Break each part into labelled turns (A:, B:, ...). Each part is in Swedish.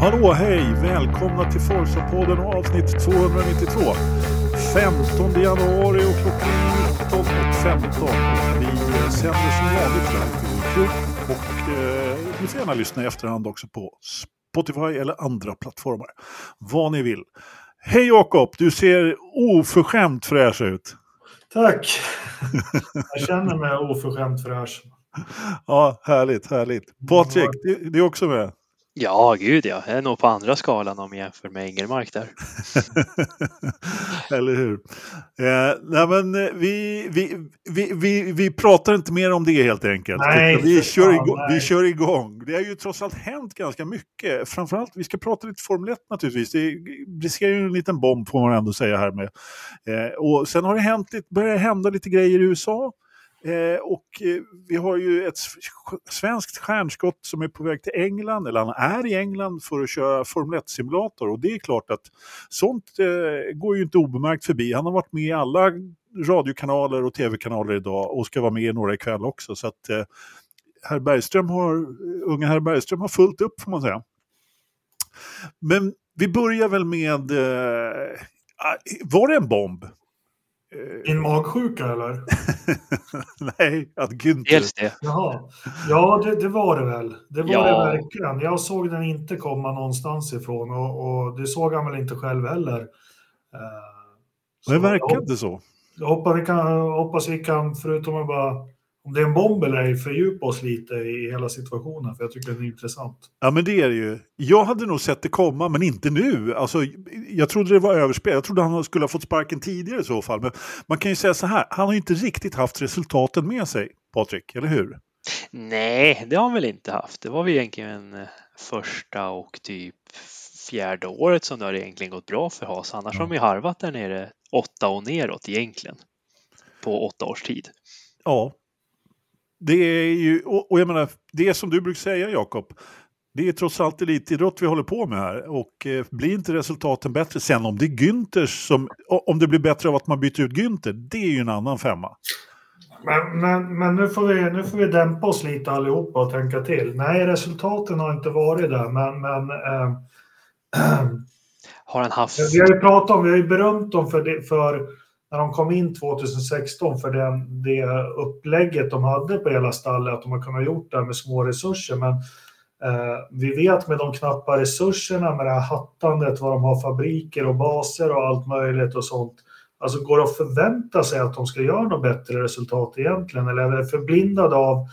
A: Hallå, hej! Välkomna till Forza-podden och avsnitt 292. 15 januari och klockan är 19.15. Vi sänder som vanligt live på Youtube och eh, ni får gärna lyssna i efterhand också på Spotify eller andra plattformar. Vad ni vill. Hej Jakob, du ser oförskämt fräsch ut.
B: Tack! Jag känner mig oförskämt fräsch.
A: Ja, härligt, härligt. Patrik, du, du är också med.
C: Ja, gud ja. Jag är nog på andra skalan om jag jämför med Engelmark där.
A: Eller hur? Eh, nej men eh, vi, vi, vi, vi, vi pratar inte mer om det helt enkelt.
B: Nej,
A: vi, kör igång, vi
B: nej.
A: kör igång. Det har ju trots allt hänt ganska mycket. Framförallt, vi ska prata lite Formel 1 naturligtvis. Det riskerar ju en liten bomb får man ändå säga här med. Eh, och sen har det hänt börjat hända lite grejer i USA. Eh, och eh, vi har ju ett svenskt stjärnskott som är på väg till England, eller han är i England för att köra Formel 1-simulator. Och det är klart att sånt eh, går ju inte obemärkt förbi. Han har varit med i alla radiokanaler och tv-kanaler idag och ska vara med i några ikväll också. Så att eh, herr Bergström har, eh, unga herr Bergström har fullt upp får man säga. Men vi börjar väl med, eh, ah, var det en bomb?
B: Din magsjuka eller?
A: Nej, att Günther...
C: Dels det.
B: Jaha. Ja, det, det var det väl. Det var
C: Ja.
B: det verkligen. Jag såg den inte komma någonstans ifrån och, och det såg han väl inte själv heller. Så
A: Det verkar inte så.
B: jag hoppas vi kan, hoppas vi kan, förutom att bara, om det är en bomb eller ej, fördjupa oss lite i hela situationen, för jag tycker den är intressant.
A: Ja men det är det ju. Jag hade nog sett det komma men inte nu. Alltså, jag trodde det var överspel. Jag trodde han skulle ha fått sparken tidigare i så fall. Men man kan ju säga så här, han har ju inte riktigt haft resultaten med sig, Patrik, eller hur?
C: Nej, det har han väl inte haft. Det var väl egentligen eh, första och typ fjärde året som det har egentligen gått bra för Haas. Annars har de ju harvat där nere åtta och neråt egentligen. På åtta års tid.
A: Ja. Det är ju, och, jag menar, det är som du brukar säga Jakob, det är trots allt elitidrott vi håller på med här och eh, blir inte resultaten bättre sen om det är Günthers som, om det blir bättre av att man byter ut Günther, det är ju en annan femma.
B: Men, men, men nu, får vi, nu får vi dämpa oss lite allihopa och tänka till. Nej, resultaten har inte varit där, men, men eh,
C: Har han haft...
B: Vi har ju pratat om, vi har ju berömt dem för, det, för när de kom in 2016 för den, det upplägget de hade på hela stallet, att de har kunnat gjort det här med små resurser. Men eh, vi vet med de knappa resurserna, med det här hattandet, vad de har fabriker och baser och allt möjligt och sånt. Alltså går det att förvänta sig att de ska göra något bättre resultat egentligen? Eller är det förblindade av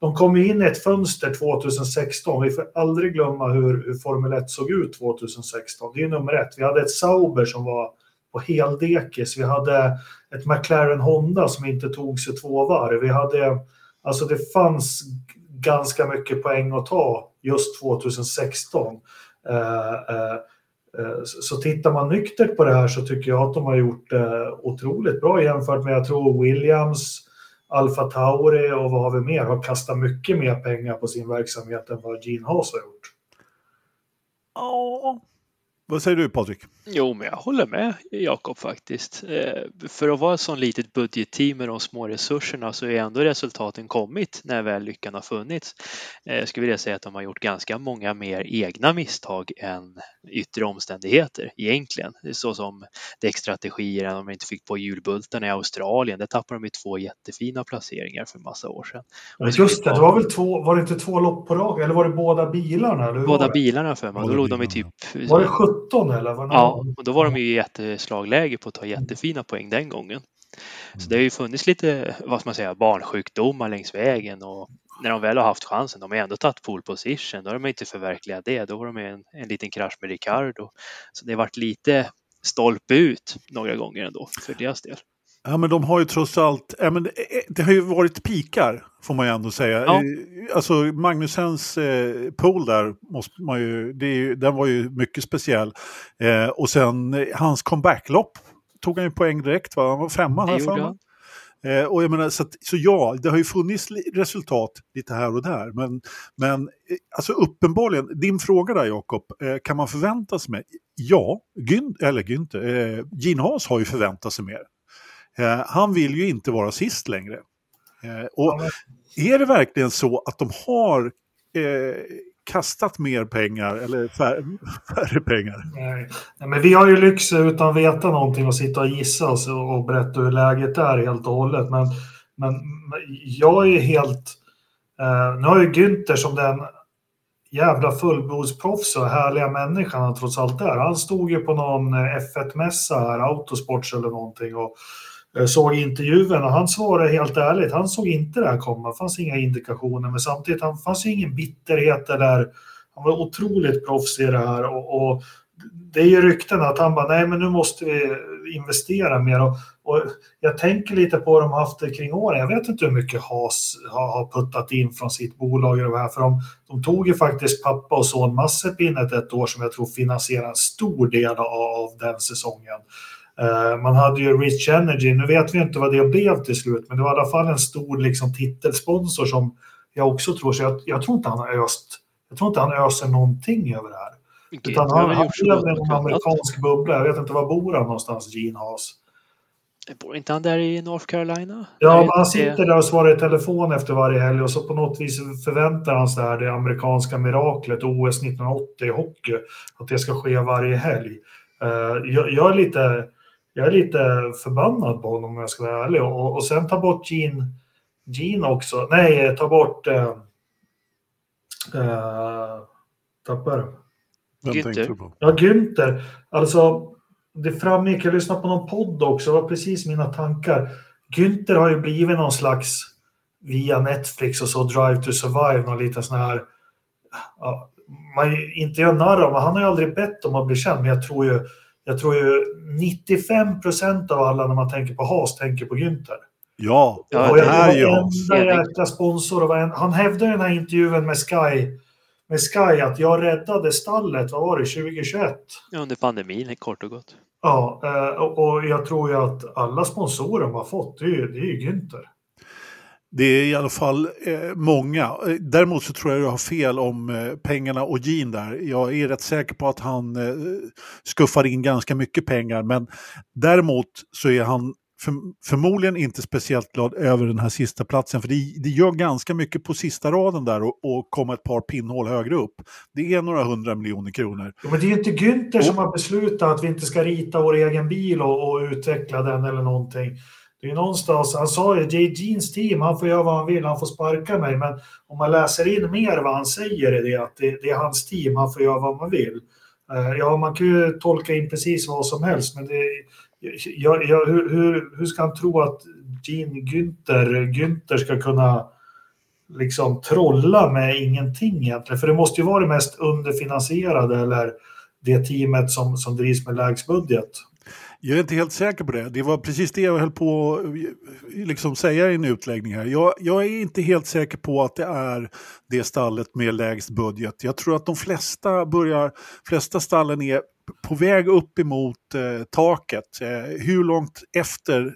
B: de kom ju in i ett fönster 2016. Vi får aldrig glömma hur, hur Formel 1 såg ut 2016. Det är nummer ett. Vi hade ett Sauber som var på heldekis. Vi hade ett McLaren Honda som inte tog sig två varv. Vi hade, alltså det fanns ganska mycket poäng att ta just 2016. Eh, eh, eh, så så tittar man nyktert på det här så tycker jag att de har gjort det otroligt bra jämfört med, jag tror, Williams, Alfa Tauri och vad har vi mer, har kastat mycket mer pengar på sin verksamhet än vad Gene Haas har gjort.
A: Ja. Vad säger du Patrik?
C: Jo, men jag håller med Jakob faktiskt. Eh, För att vara ett sån litet budgetteam med de små resurserna så är ändå resultaten kommit när väl lyckan har funnits. Eh, Jag skulle vilja säga att de har gjort ganska många mer egna misstag än yttre omständigheter egentligen. Så som däckstrategier, de inte fick på hjulbultarna i Australien. Där tappade de ju två jättefina placeringar för massa år sedan. Så
B: Just det,
C: de-
B: det var väl två, var det inte två lopp på rad? Eller var det båda bilarna?
C: Båda bilarna för mig. Då låg de i typ
B: Var det 17 eller? Var det
C: Ja,
B: någon?
C: och då var de ju i jätteslagläge på att ta jättefina poäng den gången. Så det har ju funnits lite, vad ska man säga, barnsjukdomar längs vägen och när de väl har haft chansen, de har ändå tagit pole position, då har de inte förverkligat det. Då var de en, en liten krasch med Ricardo. Så det har varit lite stolpe ut några gånger ändå för deras del.
A: Ja, men de har ju trots allt, ja, men det, det har ju varit pikar får man ju ändå säga.
C: Ja.
A: Eh, Alltså Magnusens eh, pool där, måste man ju, ju, den var ju mycket speciell. Eh, och sen eh, hans comebacklopp tog han ju poäng direkt, va? han var femma här för mig. Eh, och jag menar, så, att, så ja, det har ju funnits resultat lite här och där. Men, men eh, alltså uppenbarligen, din fråga där Jakob, eh, kan man förvänta sig mer? Ja, Gün, eller Günther, eh, Gene Haas har ju förväntat sig mer. Eh, han vill ju inte vara sist längre. Eh, och är det verkligen så att de har eh, kastat mer pengar eller färre, färre pengar.
B: Nej. Nej, men vi har ju lyx utan att veta någonting och sitta och gissa och, berätta hur läget är helt och hållet. Men, men jag är helt... Eh, nu har ju Günther som den jävla fullblodsproffs och härliga människan han trots allt är. Han stod ju på någon F1-mässa här, Autosports eller någonting och eh, Eh, såg intervjun och han svarade helt ärligt, han såg inte det här komma, det fanns inga indikationer men samtidigt han fanns det ingen bitterhet eller han var otroligt proffsig i det här och, och det är ju rykten att han bara, nej men nu måste vi investera mer. Och, och jag tänker lite på hur de haft det kring åren. Jag vet inte hur mycket Haas har, har puttat in från sitt bolag. i det här, för de, de tog ju faktiskt pappa och son Massepinet ett år som jag tror finansierar en stor del av, av den säsongen. Uh, man hade ju Rich Energy, nu vet vi inte vad det blev till slut, men det var i alla fall en stor liksom, titelsponsor som jag också tror, så jag, jag tror inte han har öst, jag tror inte han öser någonting över det här. Utan han, han lever i en amerikansk bubbla. Jag vet inte var bor han någonstans, Gene Haas.
C: Bor inte han där i North Carolina?
B: Ja, men han sitter där och svarar i telefon efter varje helg och så på något vis förväntar han sig det, det amerikanska miraklet, OS 1980 i hockey, att det ska ske varje helg. Jag, jag, är lite, jag är lite förbannad på honom om jag ska vara ärlig. Och, och sen ta bort Gene, Gene också. Nej, ta bort... Uh, uh, tappar
A: Vem
C: Günther.
A: tänkte du på?
B: Ja, Günther. Alltså, det framgick, jag lyssnade på någon podd också, det var precis mina tankar. Günther har ju blivit någon slags, via Netflix och så, Drive to Survive, någon liten sån här, ja, man inte gör narr av, men han har ju aldrig bett om att bli känd, men jag tror ju, jag tror ju 95 procent av alla när man tänker på Haas tänker på Günther.
A: Ja,
C: Ja,
B: och
A: det
B: jag
A: här är ju
B: varenda jäkla sponsor, och varenda, han hävdade i den här intervjun med Sky, med Sky att jag räddade stallet, vad var det, 2021?
C: Under pandemin, kort och gott.
B: Ja, eh, och jag tror ju att alla sponsorer har fått, det är ju, det är ju Günther.
A: Det är i alla fall eh, många. Eh, Däremot så tror jag du har fel om eh, pengarna och Jean där. Jag är rätt säker på att han eh, skuffar in ganska mycket pengar. Men däremot så är han för, förmodligen inte speciellt glad över den här sista platsen. För det, det gör ganska mycket på sista raden där och, och komma ett par pinnhål högre upp. Det är några hundra miljoner kronor.
B: Ja, men det är ju inte Günther som har beslutat att vi inte ska rita vår egen bil och, och utveckla den eller någonting. Det är någonstans, han sa ju, det är Jeans team, han får göra vad han vill, han får sparka mig. Men om man läser in mer vad han säger i det att det, det är hans team, han får göra vad man vill. Eh, ja, man kan ju tolka in precis vad som helst, men det, jag, jag, hur, hur, hur ska han tro att Jean Günther, Günther ska kunna liksom trolla med ingenting egentligen? För det måste ju vara det mest underfinansierade eller det teamet som, som drivs med lägst budget.
A: Jag är inte helt säker på det. Det var precis det jag höll på att eh, liksom säga i en utläggning här. Jag, jag är inte helt säker på att det är det stallet med lägst budget. Jag tror att de flesta, börjar, flesta stallen är på väg upp emot eh, taket. Eh, hur långt efter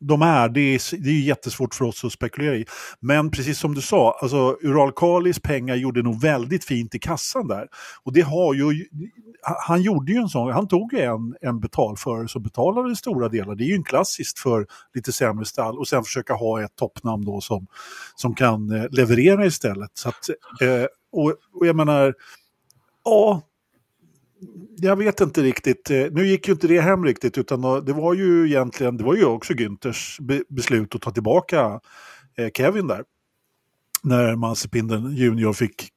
A: de är, det är, det är jättesvårt för oss att spekulera i. Men precis som du sa, alltså Uralkalis pengar gjorde nog väldigt fint i kassan där. Och det har ju, han gjorde ju en sån, han tog ju en, en betalförare som betalade stora delar. Det är ju en klassiskt för lite sämre stall och sen försöka ha ett toppnamn då som, som kan eh, leverera istället. Så att, eh, och, och jag menar, ja, jag vet inte riktigt. Eh, Nu gick ju inte det hem riktigt utan det var ju egentligen, det var ju också Günthers be- beslut att ta tillbaka eh, Kevin där. När Mazepin junior fick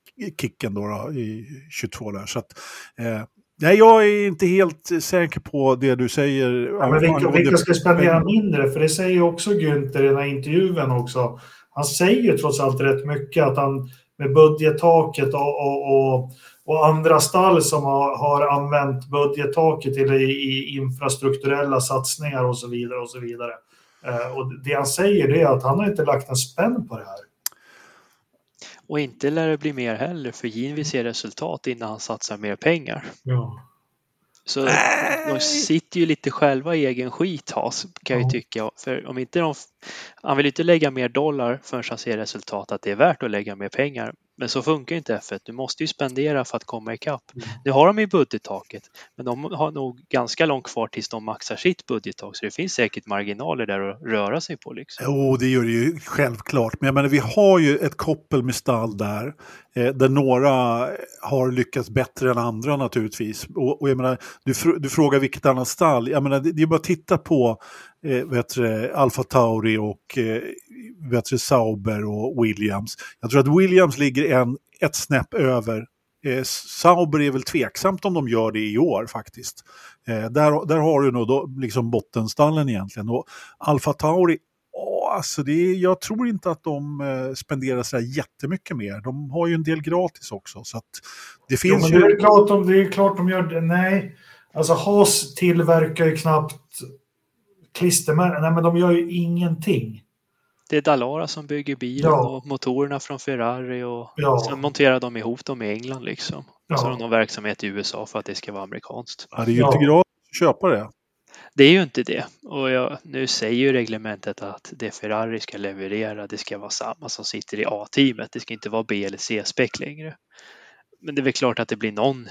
A: kicken då, då i 22 där. Så att, eh, nej, jag är inte helt säker på det du säger.
B: Ja, men vilka, vilka ska spendera mindre? För det säger ju också Günther i den här intervjun också. Han säger ju trots allt rätt mycket att han med budgettaket och, och, och, och andra stall som har, har använt budgettaket till i, i infrastrukturella satsningar och så vidare och så vidare. Eh, och det han säger det är att han har inte lagt en spänn på det här.
C: Och inte lär det bli mer heller för Jean vill se resultat innan han satsar mer pengar.
B: Ja.
C: Så de sitter ju lite själva i egen skit Haas kan jag ju tycka. För om inte de Han vill inte lägga mer dollar förrän han ser resultat att det är värt att lägga mer pengar. Men så funkar inte F1. Du måste ju spendera för att komma ikapp. Mm. Nu har de ju budgettaket, men de har nog ganska långt kvar tills de maxar sitt budgettak. Så det finns säkert marginaler där att röra sig på. Liksom.
A: Jo, det gör det ju självklart. Men jag menar, vi har ju ett koppel med stall där. Eh, där några har lyckats bättre än andra naturligtvis. Och, och jag menar, du, du frågar vilket annat stall. Jag menar, det, det är bara att titta på eh, Alfa Tauri och eh, Sauber och Williams. Jag tror att Williams ligger en, ett snäpp över. Eh, Sauber är väl tveksamt om de gör det i år faktiskt. Eh, där, där har du nog då, liksom bottenstallen egentligen. Och Alfa Tauri, åh, alltså det är, jag tror inte att de eh, spenderar så jättemycket mer. De har ju en del gratis också. Så det finns
B: jo. Det är, klart de, det är klart de gör det. Nej, alltså Haas tillverkar ju knappt klistermärken. Nej, men de gör ju ingenting.
C: Det är Dalara som bygger bilen ja. och motorerna från Ferrari och ja. sen monterar de ihop dem i England liksom. Ja. Så har de någon verksamhet i USA för att det ska vara amerikanskt.
A: Ja, det är ju inte gratis att köpa det.
C: Det är ju inte det. Och jag, nu säger ju reglementet att det Ferrari ska leverera, det ska vara samma som sitter i A-teamet. Det ska inte vara B eller C-spec längre. Men det är väl klart att det blir någon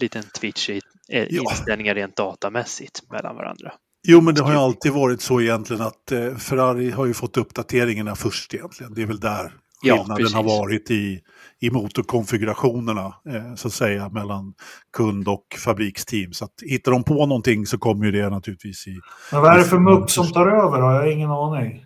C: liten twitch i inställningar rent datamässigt mellan varandra.
A: Jo, men det har ju alltid varit så egentligen att eh, Ferrari har ju fått uppdateringarna först egentligen. Det är väl där skillnaden ja, har varit i, i motorkonfigurationerna eh, så att säga mellan kund och fabriksteam. Så att hittar de på någonting så kommer ju det naturligtvis i...
B: Men vad är det för mupp som tar över då? Jag har ingen aning.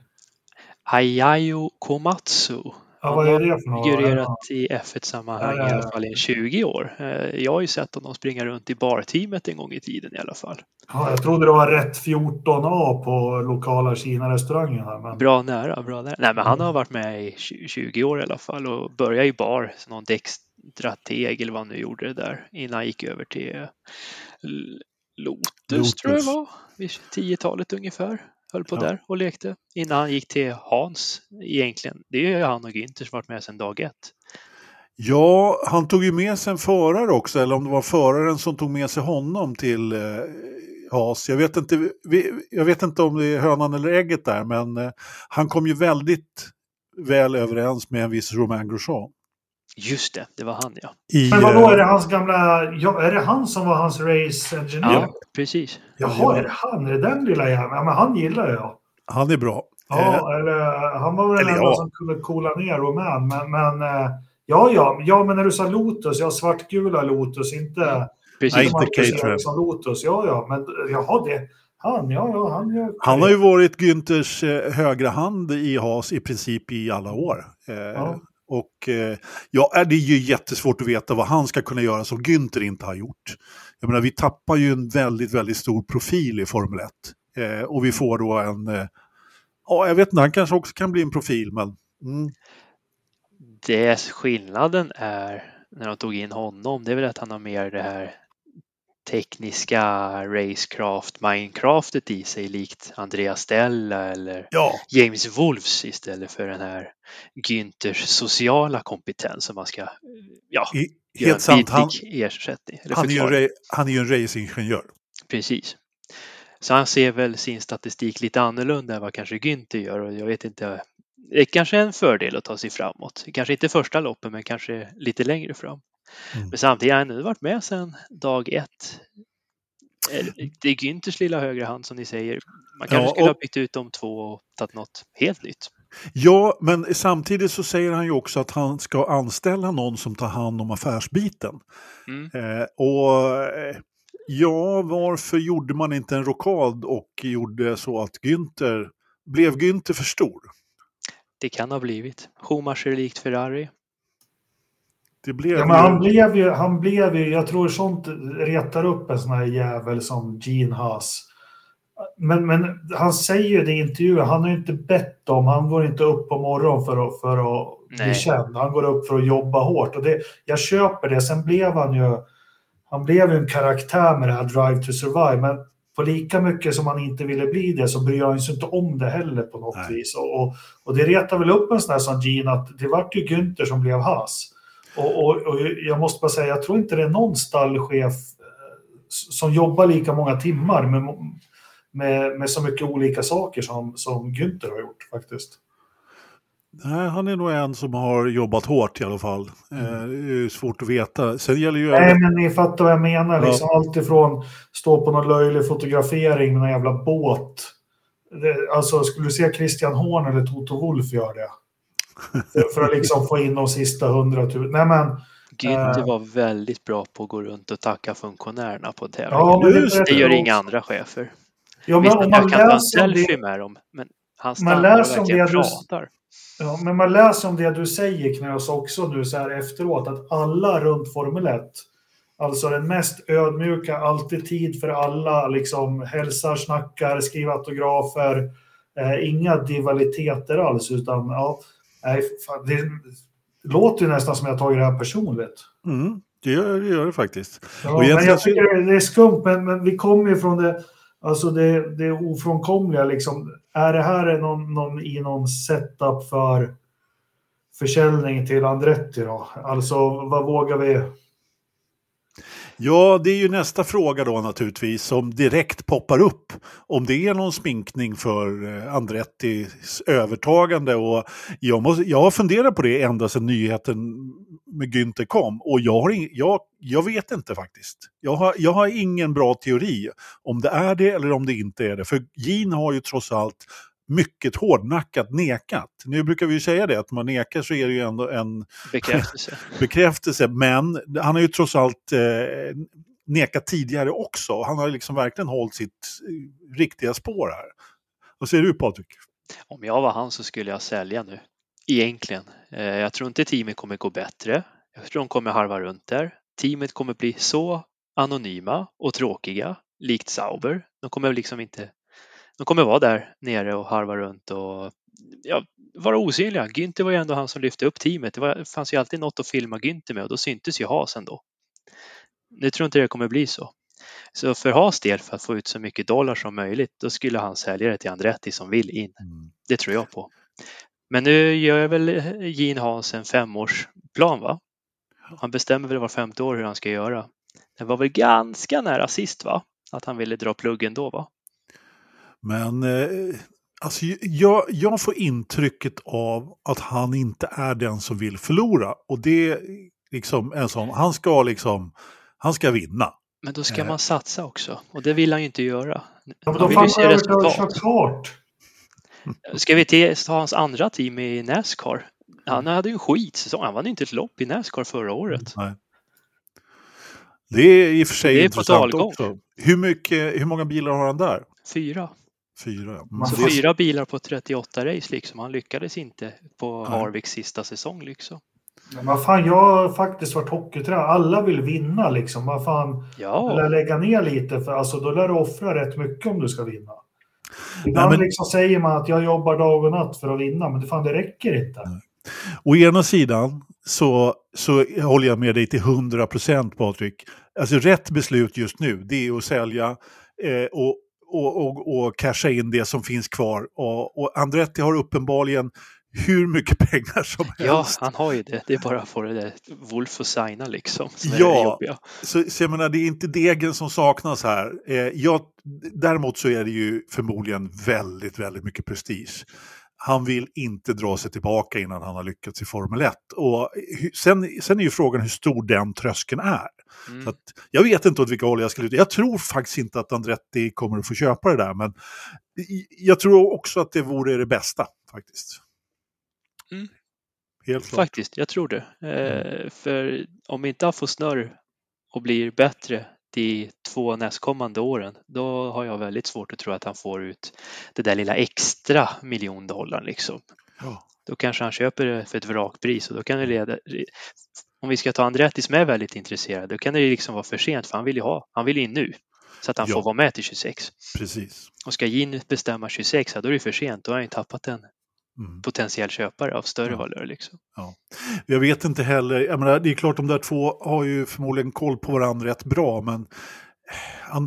C: Ayayo Komatsu
B: Ja, vad är det för
C: något? figurerat i F1-sammanhang ja, ja, ja. i alla fall i 20 år. Eh, jag har ju sett honom springa runt i barteamet en gång i tiden i alla fall.
B: Ja, jag trodde det var rätt 14A på lokala Kina-restaurangen. Men...
C: Bra nära, bra nära. Nej, men han har varit med i 20 år i alla fall och började i bar, någon dextrateg eller vad han nu gjorde det där innan han gick över till Lotus, Lotus. tror jag det var, vid 10-talet ungefär höll på ja. där och lekte innan han gick till Hans egentligen. Det är ju han och Günther som varit med sedan dag ett.
A: Ja, han tog ju med sig en förare också, eller om det var föraren som tog med sig honom till eh, Haas. Jag vet, inte, jag vet inte om det är hönan eller ägget där, men eh, han kom ju väldigt väl överens med en viss Romain Grosjean.
C: Just det, det var han ja.
B: I, men vadå, är det hans gamla... Ja, är det han som var hans race engineer?
C: Ja, precis.
B: Jaha, är det han? Är det den lilla jäveln? Ja, men han gillar jag.
A: Han är bra.
B: Ja, eh, eller, han var väl den enda ja. som kunde coola ner Roman. Men, men eh, ja, ja, ja, men när du sa Lotus, ja, svartgula Lotus, inte...
A: Precis. Nej, inte Caterham.
B: Som Lotus, ja, ja, men jaha, det... Han, ja, ja, han,
A: gör... han har ju varit Günthers eh, högra hand i Haas i princip i alla år. Eh, ja. Och eh, ja, det är ju jättesvårt att veta vad han ska kunna göra som Günther inte har gjort. Jag menar, vi tappar ju en väldigt, väldigt stor profil i Formel 1. Eh, och vi får då en, eh, ja, jag vet inte, han kanske också kan bli en profil, men... Mm.
C: Det skillnaden är när de tog in honom, det är väl att han har mer det här tekniska racecraft, Minecraftet i sig likt Andreas Stella eller
A: ja.
C: James Wolfs istället för den här Günthers sociala kompetens som man ska ja, I, helt sant, han, ersättning.
A: Han är, ju, han är ju en racingingenjör.
C: Precis. Så han ser väl sin statistik lite annorlunda än vad kanske Günther gör och jag vet inte. Det är kanske är en fördel att ta sig framåt. Kanske inte första loppen men kanske lite längre fram. Mm. Men samtidigt har han nu varit med sedan dag ett. Eh, det är Günthers lilla högra hand som ni säger. Man kanske ja, skulle ha bytt ut de två och tagit något helt nytt.
A: Ja, men samtidigt så säger han ju också att han ska anställa någon som tar hand om affärsbiten. Mm. Eh, och eh, ja, varför gjorde man inte en rokad och gjorde så att Günther, blev Günther för stor?
C: Det kan ha blivit. Schumacher likt Ferrari.
B: Det blev ja, men han, blev ju, han blev ju, jag tror sånt retar upp en sån här jävel som Gene Haas. Men, men han säger ju det i intervjuer, han har ju inte bett om, han går inte upp på morgonen för att, för att bli känd. Han går upp för att jobba hårt. Och det, jag köper det. Sen blev han ju, han blev ju en karaktär med det här Drive to Survive. Men på lika mycket som han inte ville bli det så bryr han sig inte om det heller på något Nej. vis. Och, och, och, det retar väl upp en sån här som Gene att det vart ju Günther som blev Haas. Och, och, och, jag måste bara säga, jag tror inte det är någon stallchef eh, som jobbar lika många timmar med med, med så mycket olika saker som, som Günther har gjort faktiskt.
A: Nej, han är nog en som har jobbat hårt i alla fall. Mm. Eh, det är svårt att veta. Sen gäller ju...
B: Nej, men ni fattar vad jag menar. Liksom, ja. Allt ifrån stå på någon löjlig fotografering med någon jävla båt. Det, alltså, skulle du se Christian Horn eller Toto Wolf gör det? För, för att liksom få in de sista hundratusen. Nej, men...
C: Günther äh... var väldigt bra på att gå runt och tacka funktionärerna på tävlingen. Ja, det, det, gör inga andra chefer. Ja, men Visst, man jag kan ta en selfie det... med dem, men han stannar och verkligen pratar.
B: Ja, men man läser om det du säger Knös också nu så här efteråt att alla runt Formel 1, alltså den mest ödmjuka, alltid tid för alla, liksom hälsar, snackar, skriver autografer, eh, inga divaliteter alls utan ja, nej, fan, det, låter ju nästan som jag tagit det här personligt.
A: Mm, det, gör, det gör det faktiskt.
B: Ja, men jag tycker det är skumt, men, men vi kommer ju från det Alltså det, det ofrånkomliga liksom. Är det här någon, någon, i någon setup för försäljning till Andretti då? Alltså vad vågar vi?
A: Ja, det är ju nästa fråga då naturligtvis som direkt poppar upp. Om det är någon sminkning för eh, Andrettis övertagande. Och jag, måste, jag har funderat på det ända sedan nyheten med Günther kom. Och jag, har ing, jag, jag vet inte faktiskt. Jag har, jag har ingen bra teori om det är det eller om det inte är det. För Gin har ju trots allt mycket hårdnackat nekat. Nu brukar vi ju säga det, att man nekar så är det ju ändå en
C: bekräftelse.
A: bekräftelse. Men han har ju trots allt eh, nekat tidigare också. Han har liksom verkligen hållit sitt eh, riktiga spår här. Vad säger du Patrik?
C: Om jag var han så skulle jag sälja nu. Egentligen. Eh, jag tror inte teamet kommer gå bättre. Jag tror de kommer harva runt där. Teamet kommer bli så anonyma och tråkiga, likt Sauber. De kommer liksom inte de kommer vara där nere och harva runt och ja, vara osynliga. Günther var ju ändå han som lyfte upp teamet. Det var, fanns ju alltid något att filma Günther med och då syntes ju Haas ändå. Nu tror inte det kommer bli så. Så för Haas del, för att få ut så mycket dollar som möjligt, då skulle han sälja det till Andretti som vill in. Mm. Det tror jag på. Men nu gör väl Gene Haas en femårsplan, va? Han bestämmer väl var femte år hur han ska göra. Det var väl ganska nära sist, va? Att han ville dra pluggen då, va?
A: Men eh, alltså, jag, jag får intrycket av att han inte är den som vill förlora. Och det är liksom en sån, han ska liksom, han ska vinna.
C: Men då ska eh. man satsa också och det vill han ju inte göra.
B: Ja, men då han vill ju se resultat.
C: Ska vi ta hans andra team i Nascar? Han hade ju en skitsäsong. Han vann inte ett lopp i Nascar förra året.
A: Nej. Det är i och för sig intressant också. Hur, mycket, hur många bilar har han där?
C: Fyra.
A: Fyra,
C: ja. Så fyra bilar på 38 race liksom. Han lyckades inte på Harvicks sista säsong liksom.
B: Men vad fan, jag har faktiskt varit hockeytränare. Alla vill vinna liksom. Vad fan, ja. lär lägga ner lite för alltså, då lär du offra rätt mycket om du ska vinna. Ibland men... liksom säger man att jag jobbar dag och natt för att vinna, men det, fan, det räcker inte. Nej.
A: Å ena sidan så, så håller jag med dig till 100 procent Patrik. Alltså rätt beslut just nu det är att sälja eh, och, och, och, och casha in det som finns kvar. Och, och Andretti har uppenbarligen hur mycket pengar som helst.
C: Ja, han har ju det. Det är bara att få det där Wolf att signa liksom. Som ja,
A: så, så jag menar, det är inte degen som saknas här. Eh, jag, däremot så är det ju förmodligen väldigt, väldigt mycket prestige. Han vill inte dra sig tillbaka innan han har lyckats i Formel 1. Och sen, sen är ju frågan hur stor den tröskeln är. Mm. Så jag vet inte åt vilka håll jag ska luta. Jag tror faktiskt inte att Andretti kommer att få köpa det där, men jag tror också att det vore det bästa faktiskt.
C: Mm. Helt klart. Faktiskt, jag tror det. Eh, mm. för om inte han får snurr och blir bättre de två nästkommande åren, då har jag väldigt svårt att tro att han får ut det där lilla extra miljon dollar liksom. Ja. Då kanske han köper det för ett vrakpris och då kan det leda, om vi ska ta Andretti som är väldigt intresserad, då kan det liksom vara för sent för han vill ju ha, han vill in nu. Så att han ja. får vara med till 26.
A: Precis.
C: Och ska Gin bestämma 26, då är det för sent, då har han ju tappat en mm. potentiell köpare av större ja. valör. Liksom.
A: Ja. Jag vet inte heller, jag menar, det är klart de där två har ju förmodligen koll på varandra rätt bra, men eh,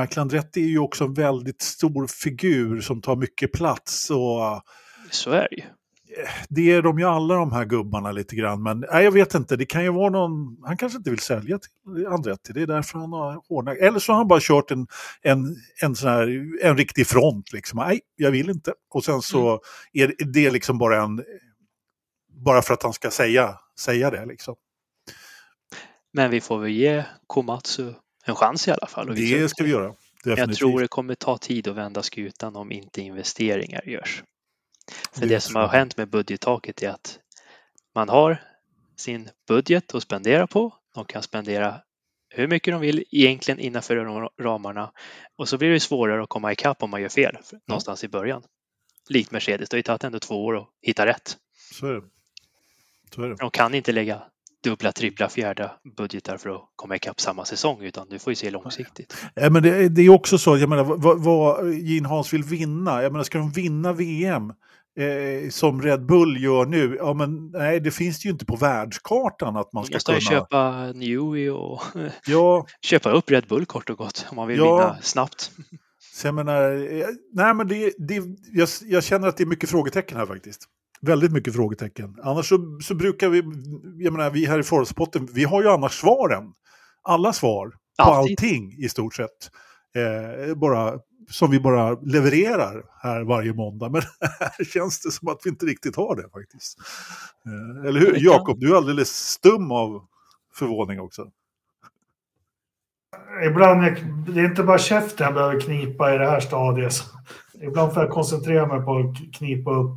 A: Michael Andretti är ju också en väldigt stor figur som tar mycket plats. Och,
C: Så är det ju
A: det är de ju alla de här gubbarna lite grann. Men nej, jag vet inte, det kan ju vara någon, han kanske inte vill sälja till Andretti, det är därför han har hårdnat. Eller så har han bara kört en, en, en, sån här, en riktig front liksom. Nej, jag vill inte. Och sen så mm. är det liksom bara en, bara för att han ska säga, säga det liksom.
C: Men vi får väl ge Komatsu en chans i alla fall.
A: det ska vi göra.
C: Definitivt. Jag tror det kommer ta tid att vända skutan om inte investeringar görs. För det, som har hänt med budgettaket är att man har sin budget att spendera på. De kan spendera hur mycket de vill egentligen innanför ramarna och så blir det svårare att komma ikapp om man gör fel någonstans i början. Likt Mercedes, det har ju tagit ändå två år att hitta rätt.
A: Så är det. Så är det.
C: De kan inte lägga dubbla, trippla, fjärde budgetar för att komma ikapp samma säsong, utan du får ju se långsiktigt.
A: Ja, men det, det är också så, jag menar, vad, vad Gene Haas vill vinna, jag menar, ska de vinna VM eh, som Red Bull gör nu, ja men nej, det finns det ju inte på världskartan att man ska kunna...
C: Man måste köpa Newey och ja. köpa upp Red Bull kort och gott om man vill ja. vinna snabbt.
A: Så jag menar, eh, nej men det, det, jag, jag känner att det är mycket frågetecken här faktiskt. Väldigt mycket frågetecken. Annars så, så brukar vi, jag menar vi här i Forumspotten, vi har ju annars svaren. Alla svar på Alltid. allting i stort sett. Eh, bara, som vi bara levererar här varje måndag. Men här känns det som att vi inte riktigt har det faktiskt. Eh, eller hur? Jakob, du är alldeles stum av förvåning också.
B: Ibland, är, det är inte bara käften jag behöver knipa i det här stadiet. Ibland får jag koncentrera mig på att knipa upp,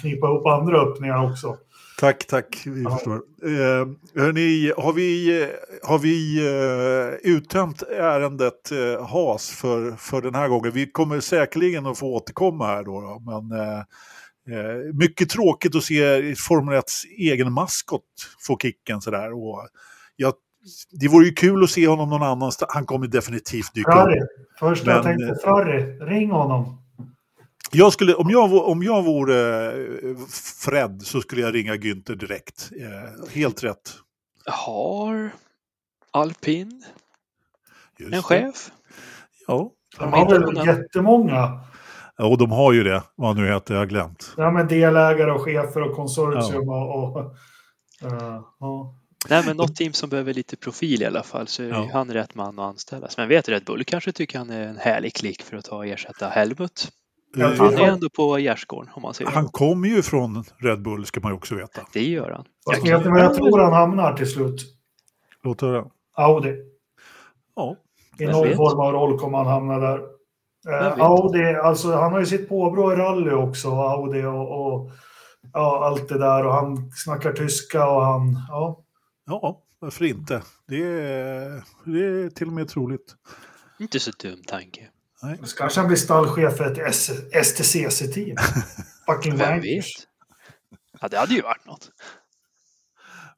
B: knipa upp andra öppningar också.
A: Tack, tack. Vi ja. förstår. Eh, hörni, har vi, har vi eh, uttömt ärendet eh, HAS för, för den här gången? Vi kommer säkerligen att få återkomma här då. då men, eh, eh mycket tråkigt att se Formel 1 egen maskot få kicken sådär. Och jag det vore ju kul att se honom någon annanstans. Han kommer definitivt dyka
B: upp. Först jag tänkte eh, Ferrari, ring honom.
A: Jag skulle, om, jag, om jag vore eh, Fred så skulle jag ringa Günther direkt. Eh, helt rätt.
C: Har Alpin Just en chef?
A: Ja.
B: De har väl jättemånga.
A: Ja, och de har ju det. Vad nu heter, jag har glömt.
B: Ja, men delägare och chefer och konsortium ja. och... och uh, ja.
C: Nej, men något team som behöver lite profil i alla fall så är ja. han rätt man att anställas. Men vet Red Bull kanske tycker han är en härlig klick för att ta och ersätta Helmut. Han är ändå på gärdsgården om man säger
A: Han kommer ju från Red Bull ska man ju också veta.
C: Det gör han.
B: Vet ni var jag tror han hamnar till slut?
A: Låt höra.
B: Audi.
A: Ja.
B: I någon form av roll kommer han hamna där. Eh, Audi, alltså han har ju sitt påbrå i rally också, Audi och, och ja, allt det där och han snackar tyska och han, ja.
A: Ja, varför inte? Det är, det är till och med troligt.
C: Inte så dum tanke.
B: Nej. Så kanske han blir stallchef för ett STCC-team.
C: Fucking Vem vet? Ja, det hade ju varit något.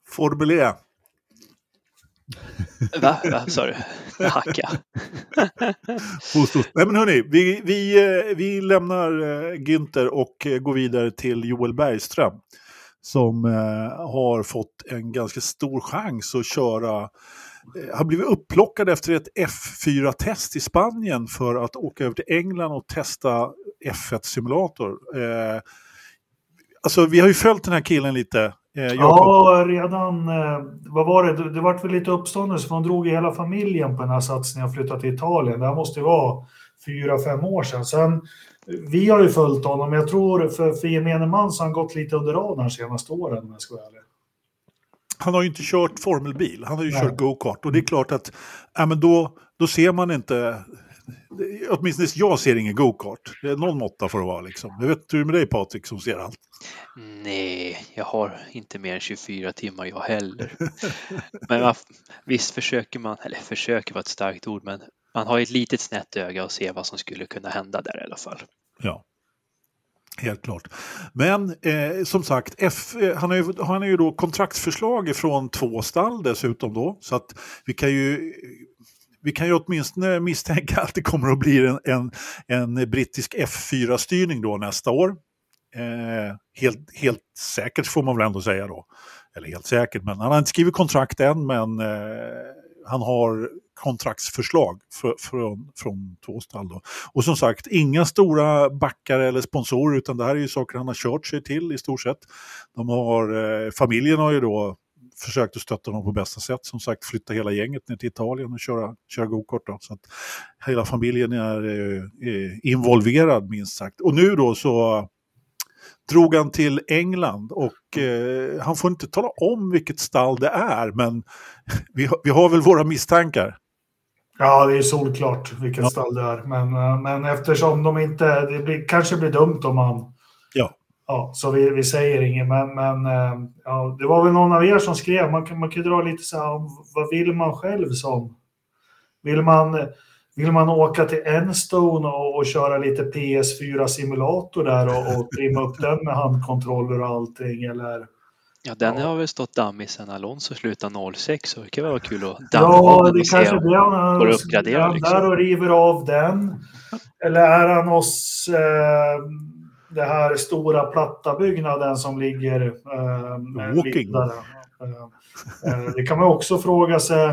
A: Formel E.
C: Va? Va? Sa du? Hacka.
A: Nej men hörni, vi, vi, eh, vi lämnar eh, Günther och eh, går vidare till Joel Bergström som har fått en ganska stor chans att köra har blivit upplockad efter ett F4-test i Spanien för att åka över till England och testa F1-simulator. Eh, alltså vi har ju följt den här killen lite.
B: Eh, ja, redan, eh, vad var det, det vart väl lite uppståndelse för de drog hela familjen på den här satsningen och flyttade till Italien. Det här måste ju vara fyra, fem år sedan. Sen vi har ju följt honom, jag tror för, för gemene man så har han gått lite under radarn de senaste åren om jag ska vara ärlig.
A: Han har ju inte kört formelbil, han har ju Nej. kört go-kart och det är klart att ja, men då, då ser man inte Åtminstone jag ser ingen go-kart. Det är någon måtta får det vara liksom. Jag vet hur med dig Patrik som ser allt?
C: Nej, jag har inte mer än 24 timmar jag heller. men visst försöker man, eller försöker vara ett starkt ord, men man har ett litet snett öga och ser vad som skulle kunna hända där i alla fall.
A: Ja. Helt klart. Men eh, som sagt, F, eh, han, har ju, han har ju då kontraktsförslag från två stall dessutom då. Så att vi kan ju vi kan ju åtminstone misstänka att det kommer att bli en, en, en brittisk F4-styrning då nästa år. Eh, helt, helt säkert får man väl ändå säga då. Eller helt säkert, men han har inte skrivit kontrakt än men eh, han har kontraktsförslag för, från, från två stall. Då. Och som sagt, inga stora backare eller sponsorer utan det här är ju saker han har kört sig till i stort sett. De har, eh, familjen har ju då försökt att stötta honom på bästa sätt. Som sagt, flytta hela gänget ner till Italien och köra, köra gokart. Så att hela familjen är, är, är involverad minst sagt. Och nu då så drog han till England och eh, han får inte tala om vilket stall det är, men vi, vi har väl våra misstankar.
B: Ja, det är solklart vilket ja. stall det är. Men, eh, men eftersom de inte, det blir, kanske blir dumt om man...
A: Ja.
B: Ja, så vi, vi säger inget, men, men eh, ja, det var väl någon av er som skrev, man kan, man kan dra lite så här vad vill man själv som? Vill man vill man åka till Enstone och, och köra lite PS4-simulator där och, och trimma upp den med handkontroller och allting? Eller?
C: Ja, den ja. har väl stått dammig sedan Alonso slutade 06 så det kan väl vara kul att
B: damma ja, den och se om
C: det går att uppgradera.
B: Liksom. där och river av den? Eller är han hos eh, det här stora platta byggnaden som ligger
A: eh, Walking.
B: Eh, eh, det kan man också fråga sig.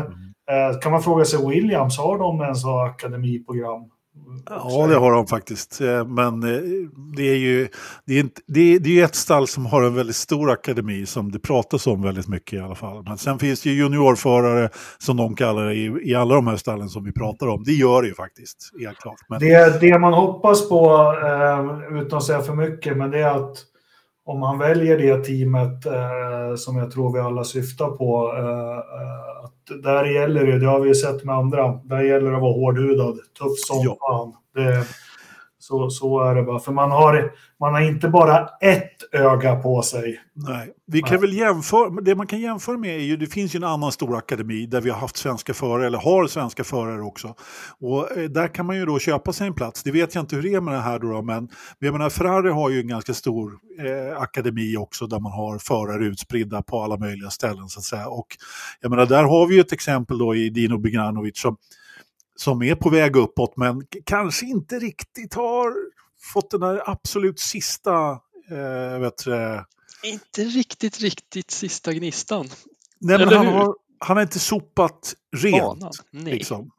B: Eh, kan man fråga sig Williams, har de en så akademiprogram?
A: Ja, det har de faktiskt. Eh, men eh, det är ju det är, det är, det är ett stall som har en väldigt stor akademi som det pratas om väldigt mycket i alla fall. Men sen finns det ju juniorförare som de kallar det i, i alla de här stallen som vi pratar om. Det gör det ju faktiskt, helt klart.
B: Men... Det, det man hoppas på, eh, utan att säga för mycket, men det är att om han väljer det teamet eh, som jag tror vi alla syftar på, eh, att där gäller det, det har vi sett med andra, där gäller det att vara hårdhudad, tuff som ja. fan. Det, så, så är det bara. För man har, man har inte bara ett öga på sig.
A: Nej, vi kan Nej. väl jämföra, det man kan jämföra med är ju, det finns ju en annan stor akademi där vi har haft svenska förare, eller har svenska förare också. Och eh, där kan man ju då köpa sig en plats. Det vet jag inte hur det är med det här då, men jag menar Ferrari har ju en ganska stor eh, akademi också där man har förare utspridda på alla möjliga ställen så att säga. Och jag menar, där har vi ju ett exempel då i Dino Beganovic som som är på väg uppåt men kanske inte riktigt har fått den där absolut sista, eh, vet du,
C: Inte riktigt, riktigt sista gnistan.
A: Nej, men han har, han har inte sopat rent. Liksom.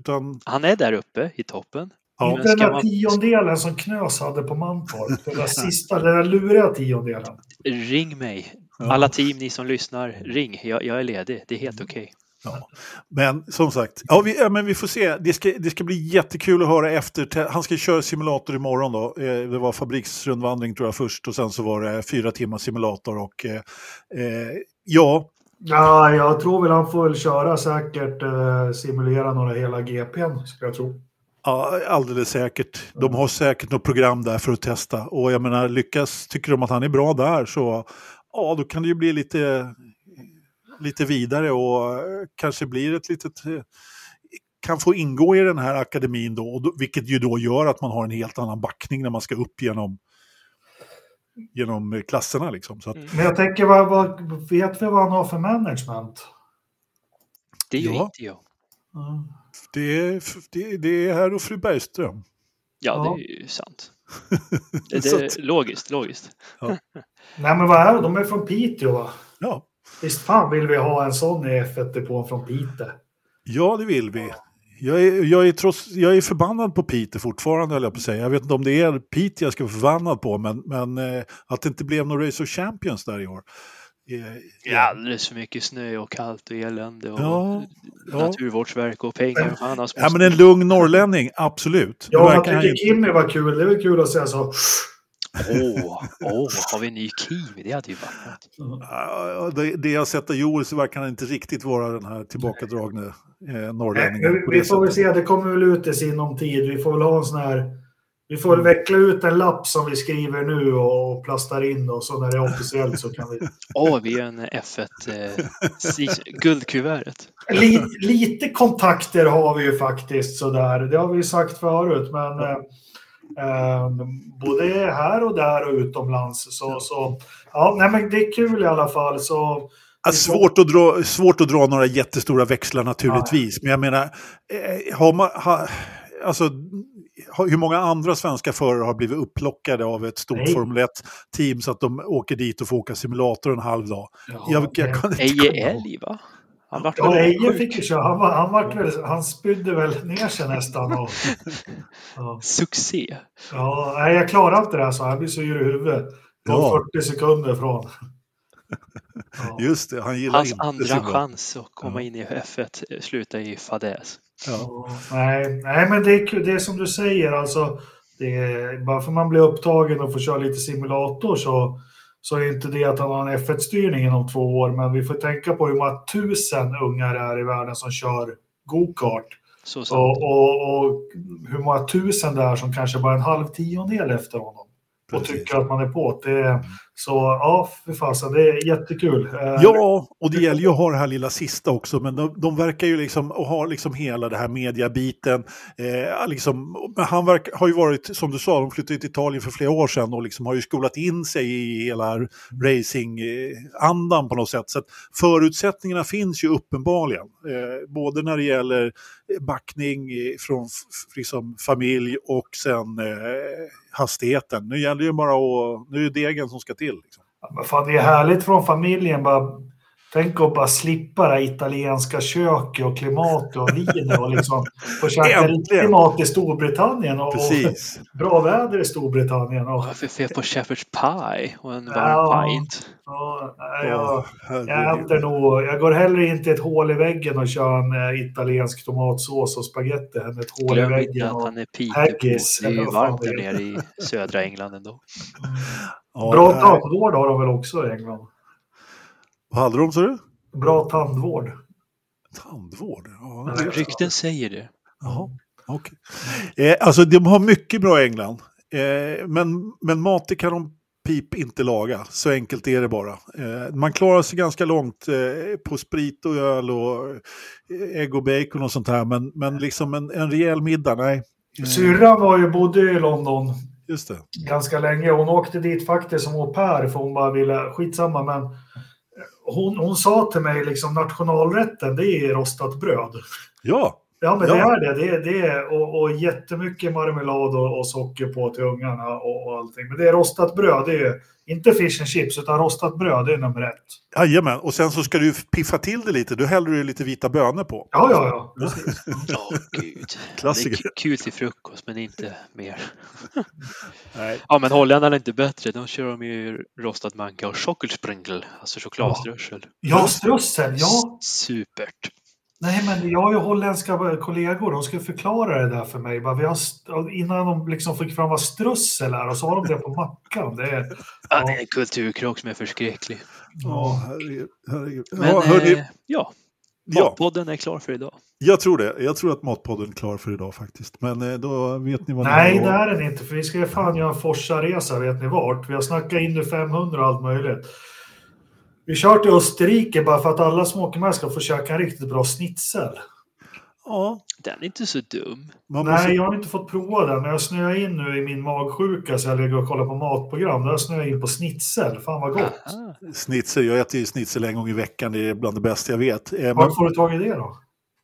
A: Utan...
C: Han är där uppe i toppen.
B: Ja. Den där man... tiondelen som Knös hade på Mantorp, den där sista, den där luriga tiondelen.
C: Ring mig. Alla team, ni som lyssnar, ring. Jag, jag är ledig. Det är helt okej.
A: Ja. Men som sagt, ja, vi, ja, men vi får se. Det ska, det ska bli jättekul att höra efter. Han ska köra simulator imorgon då. Eh, det var fabriksrundvandring tror jag först och sen så var det fyra timmar simulator och eh, eh, ja.
B: Ja, jag tror väl han får väl köra säkert eh, simulera några hela GPn, ska jag tro.
A: Ja, alldeles säkert. De har säkert något program där för att testa. Och jag menar, lyckas, tycker de att han är bra där så ja, då kan det ju bli lite lite vidare och eh, kanske blir ett litet eh, kan få ingå i den här akademin då, vilket ju då gör att man har en helt annan backning när man ska upp genom, genom eh, klasserna. Liksom. Så att...
B: Mm. Men jag tänker, vad, vad, vet vi vad han har för management?
C: Det gör ja. inte jag.
A: Mm. Det, är, det, det är herr och fru Bergström.
C: Ja, det är ju sant. Det, det är logiskt, logiskt. Ja.
B: Nej, men vad är det? De är från Piteå, va?
A: Ja.
B: Visst fan vill vi ha en sån i F1-depån från Pite?
A: Ja, det vill vi. Jag är, jag, är trots, jag är förbannad på Pite fortfarande, höll jag på att säga. Jag vet inte om det är Pite jag ska vara förbannad på, men, men eh, att det inte blev någon Race of Champions där i år.
C: Eh, ja, alldeles för mycket snö och kallt och elände och ja, naturvårdsverk och pengar.
A: Ja, ja, men en lugn norrlänning, absolut.
B: Ja, jag tycker Kimmy var kul. Det är väl kul att säga så.
C: Åh, oh, oh, har vi en ny Kiwi? Det hade ju varit
A: något. Det, det jag sett av Joel så verkar han inte riktigt vara den här tillbakadragne eh, norrlänningen.
B: Vi, vi får väl se, det kommer väl ut i sinom tid. Vi får väl ha en sån här... Vi får mm. veckla ut en lapp som vi skriver nu och plastar in och så när det är officiellt så kan vi...
C: Åh, oh, vi är en F1 eh, guldkuvertet.
B: Lite, lite kontakter har vi ju faktiskt sådär. Det har vi sagt förut, men Eh, både här och där och utomlands. Så, så ja, nej, men det är kul i alla fall. Så,
A: Alltså, svårt, att dra, svårt att dra några jättestora växlar naturligtvis. Ja. Men jag menar, eh, har man, har, alltså, hur många andra svenska förare har blivit upplockade av ett stort Nej. Formel 1-team så att de åker dit och får åka simulator en halv dag?
C: Ja, jag, jag kan inte Eje Älg va? Han, vart
B: Ja,
C: väl
B: Eje fick ju köra. Han, var, han, vart väl, han spydde väl ner sig nästan. Och, ja.
C: Succé.
B: Ja, nej, jag klarar inte det här, så han blir så yr i huvudet. På
A: Ja.
B: 40 sekunder från. Ja.
A: Just det, han gillar
C: Hans
A: inte
C: andra
A: sin-
C: chans att komma
A: Ja.
C: in i F1 slutar i fadäs.
A: Ja.
B: Ja, nej, nej, men det är, det är som du säger, alltså, det är, bara för man blir upptagen och får köra lite simulator så, så är inte det att han har en F1-styrning inom två år, men vi får tänka på hur många tusen ungar det är i världen som kör go-kart och, och, och hur många tusen det är som kanske bara är en halv tiondel efter honom och
A: Precis.
B: tycker att man är på det. Så ja, för fasen, det är jättekul. Eh,
A: ja, och det gäller ju att ha det här lilla sista också, men de, de verkar ju liksom och ha liksom hela det här mediabiten. Eh, liksom, men han verk, har ju varit, som du sa, de flyttade till Italien för flera år sedan och liksom har ju skolat in sig i hela racing-andan på något sätt. Så att förutsättningarna finns ju uppenbarligen, eh, både när det gäller backning från liksom familj och sen eh, hastigheten. Nu gäller det ju bara att, nu är det degen som ska till still. Liksom.
B: Ja, men fan, det är härligt från familjen. Bara, tänk att bara slippa det italienska köket och klimatet och vinet och liksom få käka
A: Äntligen.
B: riktig mat i Storbritannien och, och bra väder i Storbritannien. Och,
C: Varför fel på Shepherd's Pie och en
B: Ja.
C: varm pint?
A: Ja,
B: jag, jag, äter nog, jag går hellre in till ett hål i väggen och kör en eh, italiensk tomatsås och spagetti än ett hål i
C: Glöm inte
B: väggen.
C: att
B: Och,
C: han är på. Det är ju
B: vad
C: varmt där
B: är.
C: nere i södra England ändå.
A: Ja,
B: bra
A: nej.
B: tandvård har de väl också i England?
A: Vad hade de, sa du?
B: Bra tandvård.
A: Tandvård? Ja,
B: Nej.
A: det-
C: Rykten säger det.
A: Jaha, okej. Eh, alltså de har mycket bra i England. Eh, men, men mat kan de pip inte laga. Så enkelt är det bara. Eh, man klarar sig ganska långt eh, på sprit och öl och eh, ägg och bacon och sånt här. Men, men liksom en, en rejäl middag, nej. Eh,
B: Syrran var ju, bodde i London
A: Just det.
B: ganska länge. Hon åkte dit faktiskt som au pair för hon bara ville, skitsamma men hon, hon sa till mig liksom nationalrätten det är rostat bröd.
A: Ja,
B: Ja men
A: Ja.
B: det är det. det, är, det är, och, och jättemycket marmelad och, och socker på till ungarna och, och allting. Men det är rostat bröd, det är inte fish and chips utan rostat bröd, det är nummer ett.
A: jajamän. Och sen så ska du piffa till det lite. Du häller du lite vita bönor på.
B: Ja, ja, ja.
C: Åh gud.
A: Klassiker.
C: Det är kul till frukost men inte mer.
A: Nej.
C: Ja men holländarna är inte bättre. De kör de ju rostad manka och chokladspringel, alltså chokladströssel.
B: Ja, strössel, ja.
C: Supert.
B: Nej, men jag har ju holländska kollegor. De ska förklara det där för mig. Bara, vi har, innan de liksom fick fram vad strössel är och så har de det på mackan. Det är,
C: Ja, det är en kulturkrock som är förskräcklig.
A: Ja, herregud. herregud.
C: Men
A: ja, hörni,
C: eh, ja,
A: ja.
C: Matpodden är klar för idag.
A: Jag tror det. Jag tror att Matpodden är klar för idag faktiskt. Men eh, då vet ni vad
B: nej,
A: ni
B: det är den inte. För vi ska ju fan göra en Forsa-resa, vet ni vart? Vi har snackat in i 500 och allt möjligt. Vi kör till Österrike bara för att alla som åker med ska få käka en riktigt bra schnitzel.
A: Ja,
C: Den är inte så dum.
A: man
B: Nej,
A: måste...
B: jag har inte fått prova den, men jag snöar in nu i min magsjuka så jag ligger och kollar på matprogram. Där snöar jag in på schnitzel. Fan vad gott.
C: Aha.
A: Snitsel, jag äter ju snitsel en gång i veckan. Det är bland det bästa jag vet. Eh, men
B: Var får du tag i det då?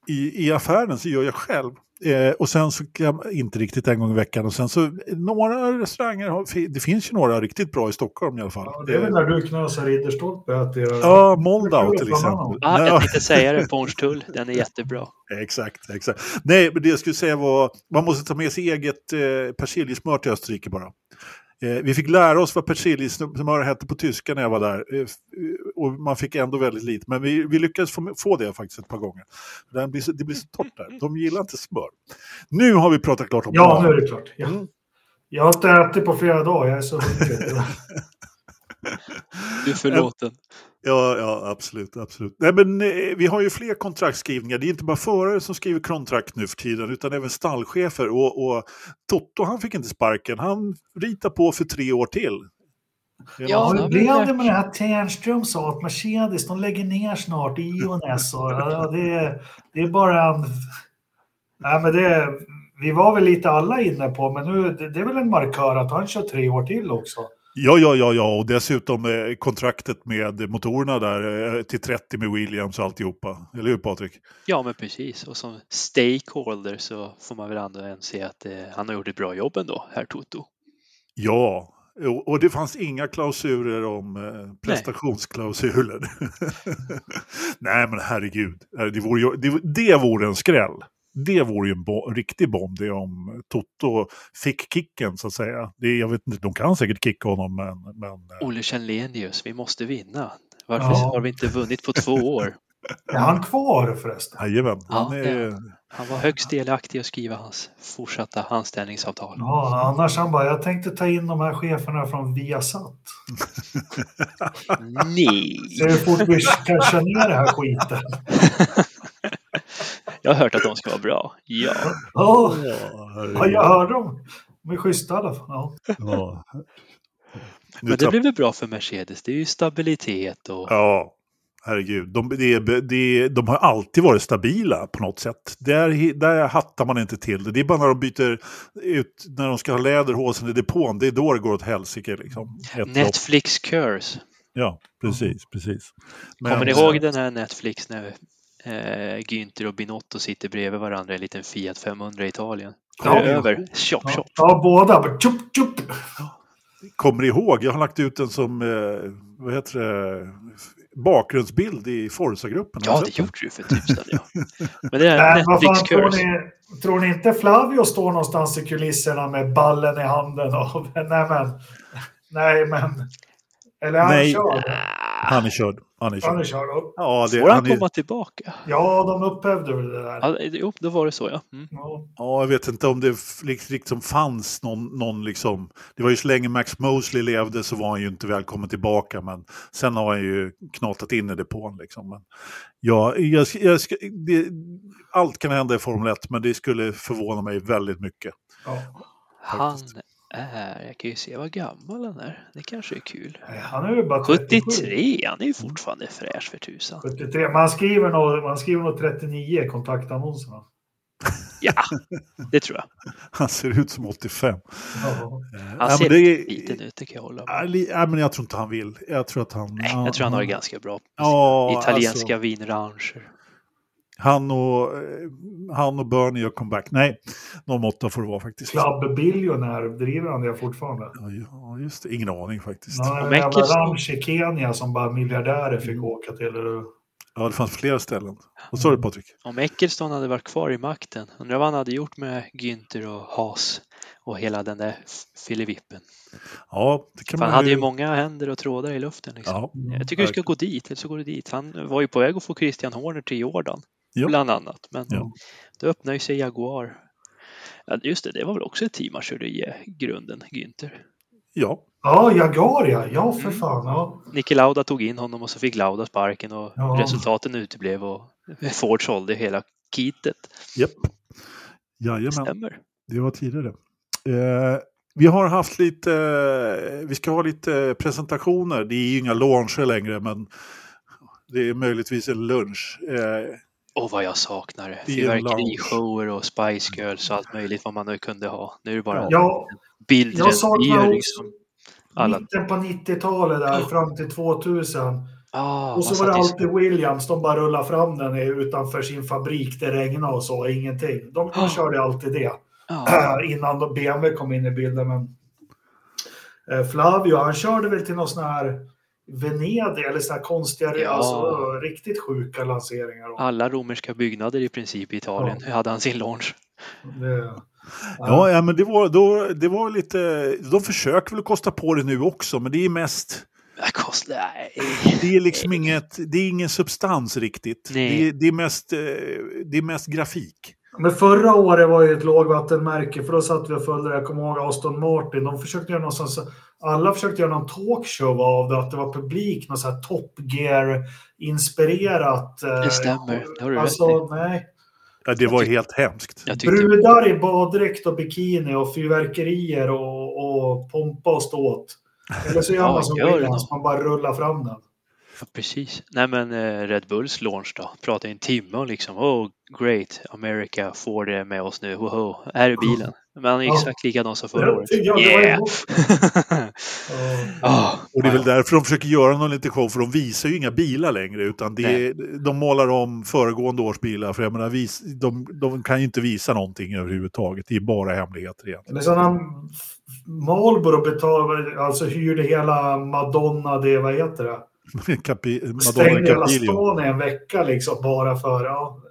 A: i, I affären så gör jag själv. Eh, och sen så kan jag, inte riktigt en gång i veckan. Och sen så några restauranger, har, det finns ju några riktigt bra i Stockholm i alla fall.
B: Ja, det är väl när du knösar Ridderstolpe att det är...
A: Ja, Moldau till exempel.
B: honom.
C: Ah,
A: Ja,
C: jag tänkte säga det, Pornstull. Den är jättebra.
A: exakt, exakt. Nej, men det jag skulle säga var, man måste ta med sig eget eh, persiljesmör till Österrike bara. Eh, vi fick lära oss vad persiljesmör hette på tyska när jag var där. Eh, f- och man fick ändå väldigt lite, men vi, vi lyckades få, få det faktiskt ett par gånger. Den blir så, det blir så torrt där. De gillar inte smör. Nu har vi pratat klart om
B: Ja, nu är det klart. Ja.
A: Mm.
B: Jag har inte ätit på flera dagar, jag är så hungrig.
C: Du är förlåten.
A: Ja, ja, absolut, absolut. Nej, men, eh, vi har ju fler kontraktskrivningar. Det är inte bara förare som skriver kontrakt nu för tiden, utan även stallchefer. Och, och Toto, han fick inte sparken. Han ritar på för tre år till.
C: Ja,
B: Hur
C: det
B: blev det med det här Ternström sa att Mercedes, de lägger ner snart Iones och ja, det, är, det är bara en... Nej, men det, vi var väl lite alla inne på, men nu, det, det är väl en markör att han kör tre år till också.
A: Ja, ja, ja, ja, och dessutom eh, kontraktet med motorerna där eh, till 30 med Williams och alltihopa. Eller hur Patrik?
C: Ja, men precis. Och som stakeholder så får man väl ändå än se att eh, han har gjort ett bra jobb ändå, herr Toto.
A: Ja, Jo, och det fanns inga klausuler om eh, prestationsklausuler. Nej. men herregud, det vore, det vore en skräll. Det vore ju en bo riktig bomb det om Toto fick kicken så att säga. Det, jag vet inte, de kan säkert kicka honom men... men eh.
C: Olle Källenius, vi måste vinna. Varför ja. har vi inte vunnit på två år?
B: Är han kvar förresten?
A: Jajamän.
C: Han, är... han var högst delaktig i att skriva hans fortsatta anställningsavtal.
B: Ja, annars han bara, jag tänkte ta in de här cheferna från Viasat.
C: Nej.
B: Se hur fort vi kan köra ner den här skiten.
C: jag har hört att de ska vara bra. Ja.
B: Ja, ja jag hörde dem. De är schyssta i alla fall. Ja.
A: ja.
C: Men det blir väl bra för Mercedes? Det är ju stabilitet och...
A: Ja, herregud. De, det, det, de har alltid varit stabila på något sätt. Där, där hattar man inte till det. Det är bara när de byter ut, när de ska ha läderhosen i depån, det är då det går åt helsike. Liksom.
C: Netflix curse.
A: Ja, precis, precis.
C: Men, Kommer ni ihåg den här Netflix när eh, Günther och Binotto sitter bredvid varandra i en liten Fiat 500 i Italien? Ja, det över, chop, chop.
B: Ja, båda. Tjup, tjup.
A: Kommer ihåg, jag har lagt ut den som, eh, vad heter det, bakgrundsbild i Forza-gruppen.
C: Ja, det gjorde du för tusan. Ja. Men det är Netflix
B: tror ni, tror ni inte Flavio står någonstans i kulisserna med ballen i handen? Och, nej, men, nej, men... Eller han nej,
A: körd. Han är körd.
B: Han är körd.
C: Ja, det, Får han, han komma tillbaka?
B: Ja, de upphävde väl det där.
C: Ja, jo, då var det så ja.
A: Mm. Ja, jag vet inte om det liksom fanns någon, någon liksom... Det var ju så länge Max Mosley levde så var han ju inte välkommen tillbaka. Men sen har han ju knatat in i depån liksom. Men, ja, jag, jag, det, allt kan hända i Formel 1 men det skulle förvåna mig väldigt mycket. Ja.
C: Han är, jag kan ju se vad gammal han är. Det kanske är kul.
B: Han är ju bara
C: 73, han är ju fortfarande fräsch för tusan.
B: 73, man skriver nog, man skriver nog 39 i kontaktannonserna.
C: Ja, det tror jag.
A: Han ser ut som 85.
C: Ja. Han ser ja, liten ut, det kan jag hålla
A: med ja, men Jag tror inte han vill. Jag tror att han...
C: Nej, jag tror han har det ganska bra. Ja, Italienska alltså, vinranger.
A: Han och, eh, han och Bernie gör comeback. Nej, någon måtta får det vara faktiskt.
B: Club Billionaire, driver han det fortfarande?
A: Ja, just det. Ingen aning faktiskt.
B: Ja, en jävla ranch i Kenya som bara miljardärer fick åka till. Eller?
A: Ja, det fanns flera ställen. Vad sa du Patrik?
C: Om Eccleston hade varit kvar i makten, undrar vad han hade gjort med Günther och Haas och hela den där filivippen.
A: Ja, det kan
C: man Han ju... hade ju många händer och trådar i luften. Liksom. Ja, jag tycker du ska gå dit, eller så går du dit. Han var ju på väg att få Christian Horner till Jordan ja. bland annat. Men ja. då öppnade ju sig Jaguar. Ja, just det, det var väl också ett team han körde i eh, grunden, Günther.
A: Ja.
B: Ja, Jaguar ja. Ja, för mm. fan. Ja.
C: Niki Lauda tog in honom och så fick Lauda sparken och ja. resultaten uteblev och Ford sålde hela kitet.
A: Japp. Jajamän. Stämmer. Det var tidigare. Eh, vi har haft lite, eh, vi ska ha lite presentationer. Det är ju inga launcher längre men det är möjligtvis en lunch. Eh,
C: Åh, vad jag saknar det. Fyrverkerishower och Spice Girls och allt möjligt vad man nu kunde ha. Nu är det bara
B: ja, Jag saknar
C: liksom.
B: Alla... mitten på 90-talet där fram till 2000. Ah, och så var det alltid Williams, de bara rullade fram den utanför sin fabrik, det regnade och så, ingenting. De, de ah. körde alltid det. Ah. Innan BMW kom in i bilden. Men eh, Flavio, han körde väl till någon sån här Venedig eller sådana konstiga, ja. alltså, riktigt sjuka lanseringar.
C: Alla romerska byggnader i princip i Italien ja. hade han sin launch.
A: Det, ja. ja, men det var, då, det var lite, de försöker väl kosta på det nu också, men det är mest. Det är liksom inget, det är ingen substans riktigt. Det, det, är mest, eh, det är mest grafik.
B: Men förra året var ju ett lågvattenmärke för då satt vi och följde det. Jag kommer ihåg Aston Martin. De försökte göra någonstans, alla försökte göra någon talkshow av det. Att det var publik, något så här Top Gear-inspirerat.
C: Eh, det stämmer, det har du
B: alltså, rätt nej.
A: Ja, det var helt hemskt.
B: Brudar i baddräkt och bikini och fyrverkerier och, och pompa och ståt. Eller så gör man som Williams, man bara rullar fram den.
C: Precis. Nej men eh, Red Bulls launch då, pratade en timme och liksom oh great America får det med oss nu, woho, här är bilen. Men han är exakt likadan som förra året. Yeah! Ah,
A: Och det är väl därför de försöker göra någon liten show, för de visar ju inga bilar längre, utan det är, de målar om föregående års bilar. För jag menar, vis, de, de kan ju inte visa någonting överhuvudtaget, det är bara hemligheter egentligen.
B: Är som när Marlboro betalade, alltså hyrde hela Madonna, det vad heter det?
A: Capi, Madonna
B: Stängde hela i en vecka liksom bara för, ja.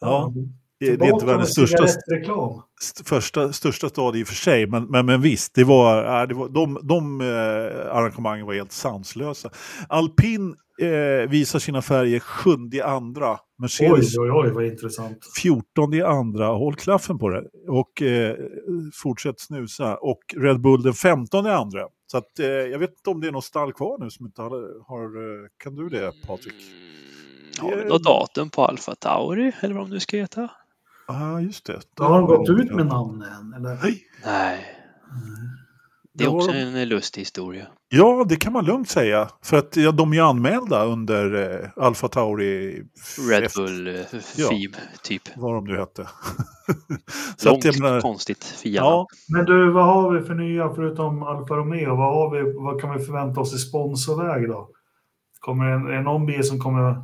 A: Ja, det, det är inte världens största, st- första, största stad i och för sig, men, men, men visst, det var, det var, de, de eh, arrangemangen var helt sanslösa. Alpin eh, visar sina färger 7 andra,
B: Oj,
A: Mercedes
B: oj, oj, vad intressant.
A: 14 i andra, håll klaffen på det, och eh, fortsätt snusa, och Red Bull den 15 i andra. Så att, eh, jag vet inte om det är något stall kvar nu som inte har, har eh, kan du det Patrik?
C: Mm, Har vi något datum på Alfa Tauri eller vad de nu ska heta?
A: Ja, ah, just det.
B: Har de gått ut med namnen? Eller?
A: Nej.
C: Nej. Det är också
A: de-
C: en lustig historia.
A: Ja, det kan man lugnt säga. För att ja, de är ju anmälda under eh, Alfa Tauri.
C: Red
A: efter-
C: Bull eh,
A: Ja.
C: Theme, typ.
A: Vad de nu hette. Så
C: Långt
A: att jag menar,
C: konstigt fia
A: ja,
B: Men du, vad har vi för nya förutom Alfa Romeo? Vad, har vi, vad kan vi förvänta oss i sponsorväg då? Kommer det, en- är det någon bil som kommer...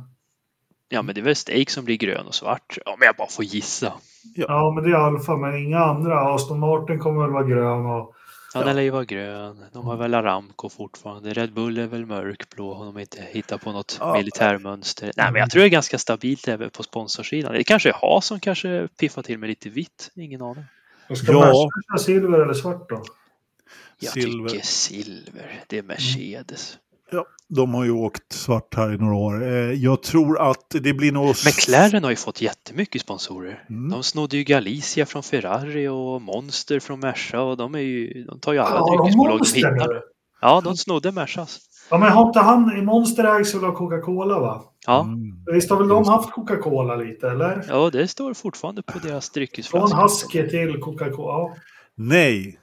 C: ja, men det är väl Stake som blir grön och svart. Om jag bara får gissa.
B: Ja, men det är Alfa, men inga andra. Aston Martin kommer väl vara grön och...
C: Ja, den lär ju vara grön. De har väl Aramco fortfarande. Red Bull är väl mörkblå om de inte hittar på något
A: Ja.
C: militärmönster. Nej, men jag tror det är ganska stabilt även på sponsorsidan. Det kanske är Haas som kanske piffar till med lite vitt. Ingen aning.
B: Ska
A: Ja.
B: Merca köra silver eller svart då?
C: Jag
A: Silver.
C: tycker silver. Det är Mercedes.
A: Ja, de har ju åkt svart här i några år. Eh, jag tror att det blir nog...
C: McLaren har ju fått jättemycket sponsorer.
A: Mm.
C: De snodde ju Galicia från Ferrari och Monster från Merca och de, är ju, de tar ju alla
B: Ja,
C: dryckesbolag de
B: Monster
C: hittar. Ja, de snodde Mercas.
B: Ja, men har inte han i Monster ägs väl av Coca-Cola va?
C: Ja,
A: Mm.
B: Visst har väl de haft Coca-Cola lite, eller?
C: ja, det står fortfarande på deras
B: Från
C: dryckesflaskor.
B: Husky till Coca-Cola.
A: Nej,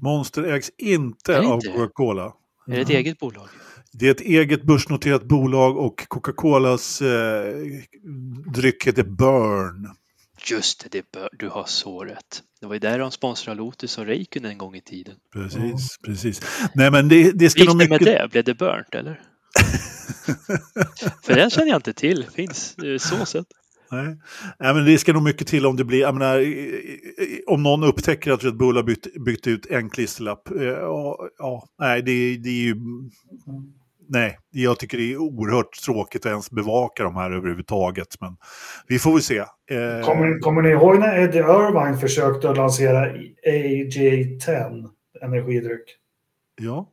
A: Monster ägs inte av? Coca-Cola.
C: Är det ett eget bolag?
A: Det är ett eget börsnoterat bolag och Coca-Colas eh, dryck heter Burn.
C: Just det, det du har så rätt. Det var ju där de sponsrade Lotus och Räikkönen en gång i tiden.
A: Precis, precis. Nej men det, det ska
C: Gick
A: nog
C: det med
A: mycket...
C: det? Blev det burnt eller? För den känner jag inte till. Finns så sett.
A: Nej. Nej, men det ska nog mycket till om det blir, menar, om någon upptäcker att Red Bull har bytt, bytt ut en klisterlapp. eh, Ja, ja, nej, det, det är ju... Nej, jag tycker det är oerhört tråkigt att ens bevaka de här överhuvudtaget. Men vi får väl se. Eh,
B: Kommer, kommer ni ihåg när Eddie Irvine försökte att lansera AJ10 energidryck?
A: ja.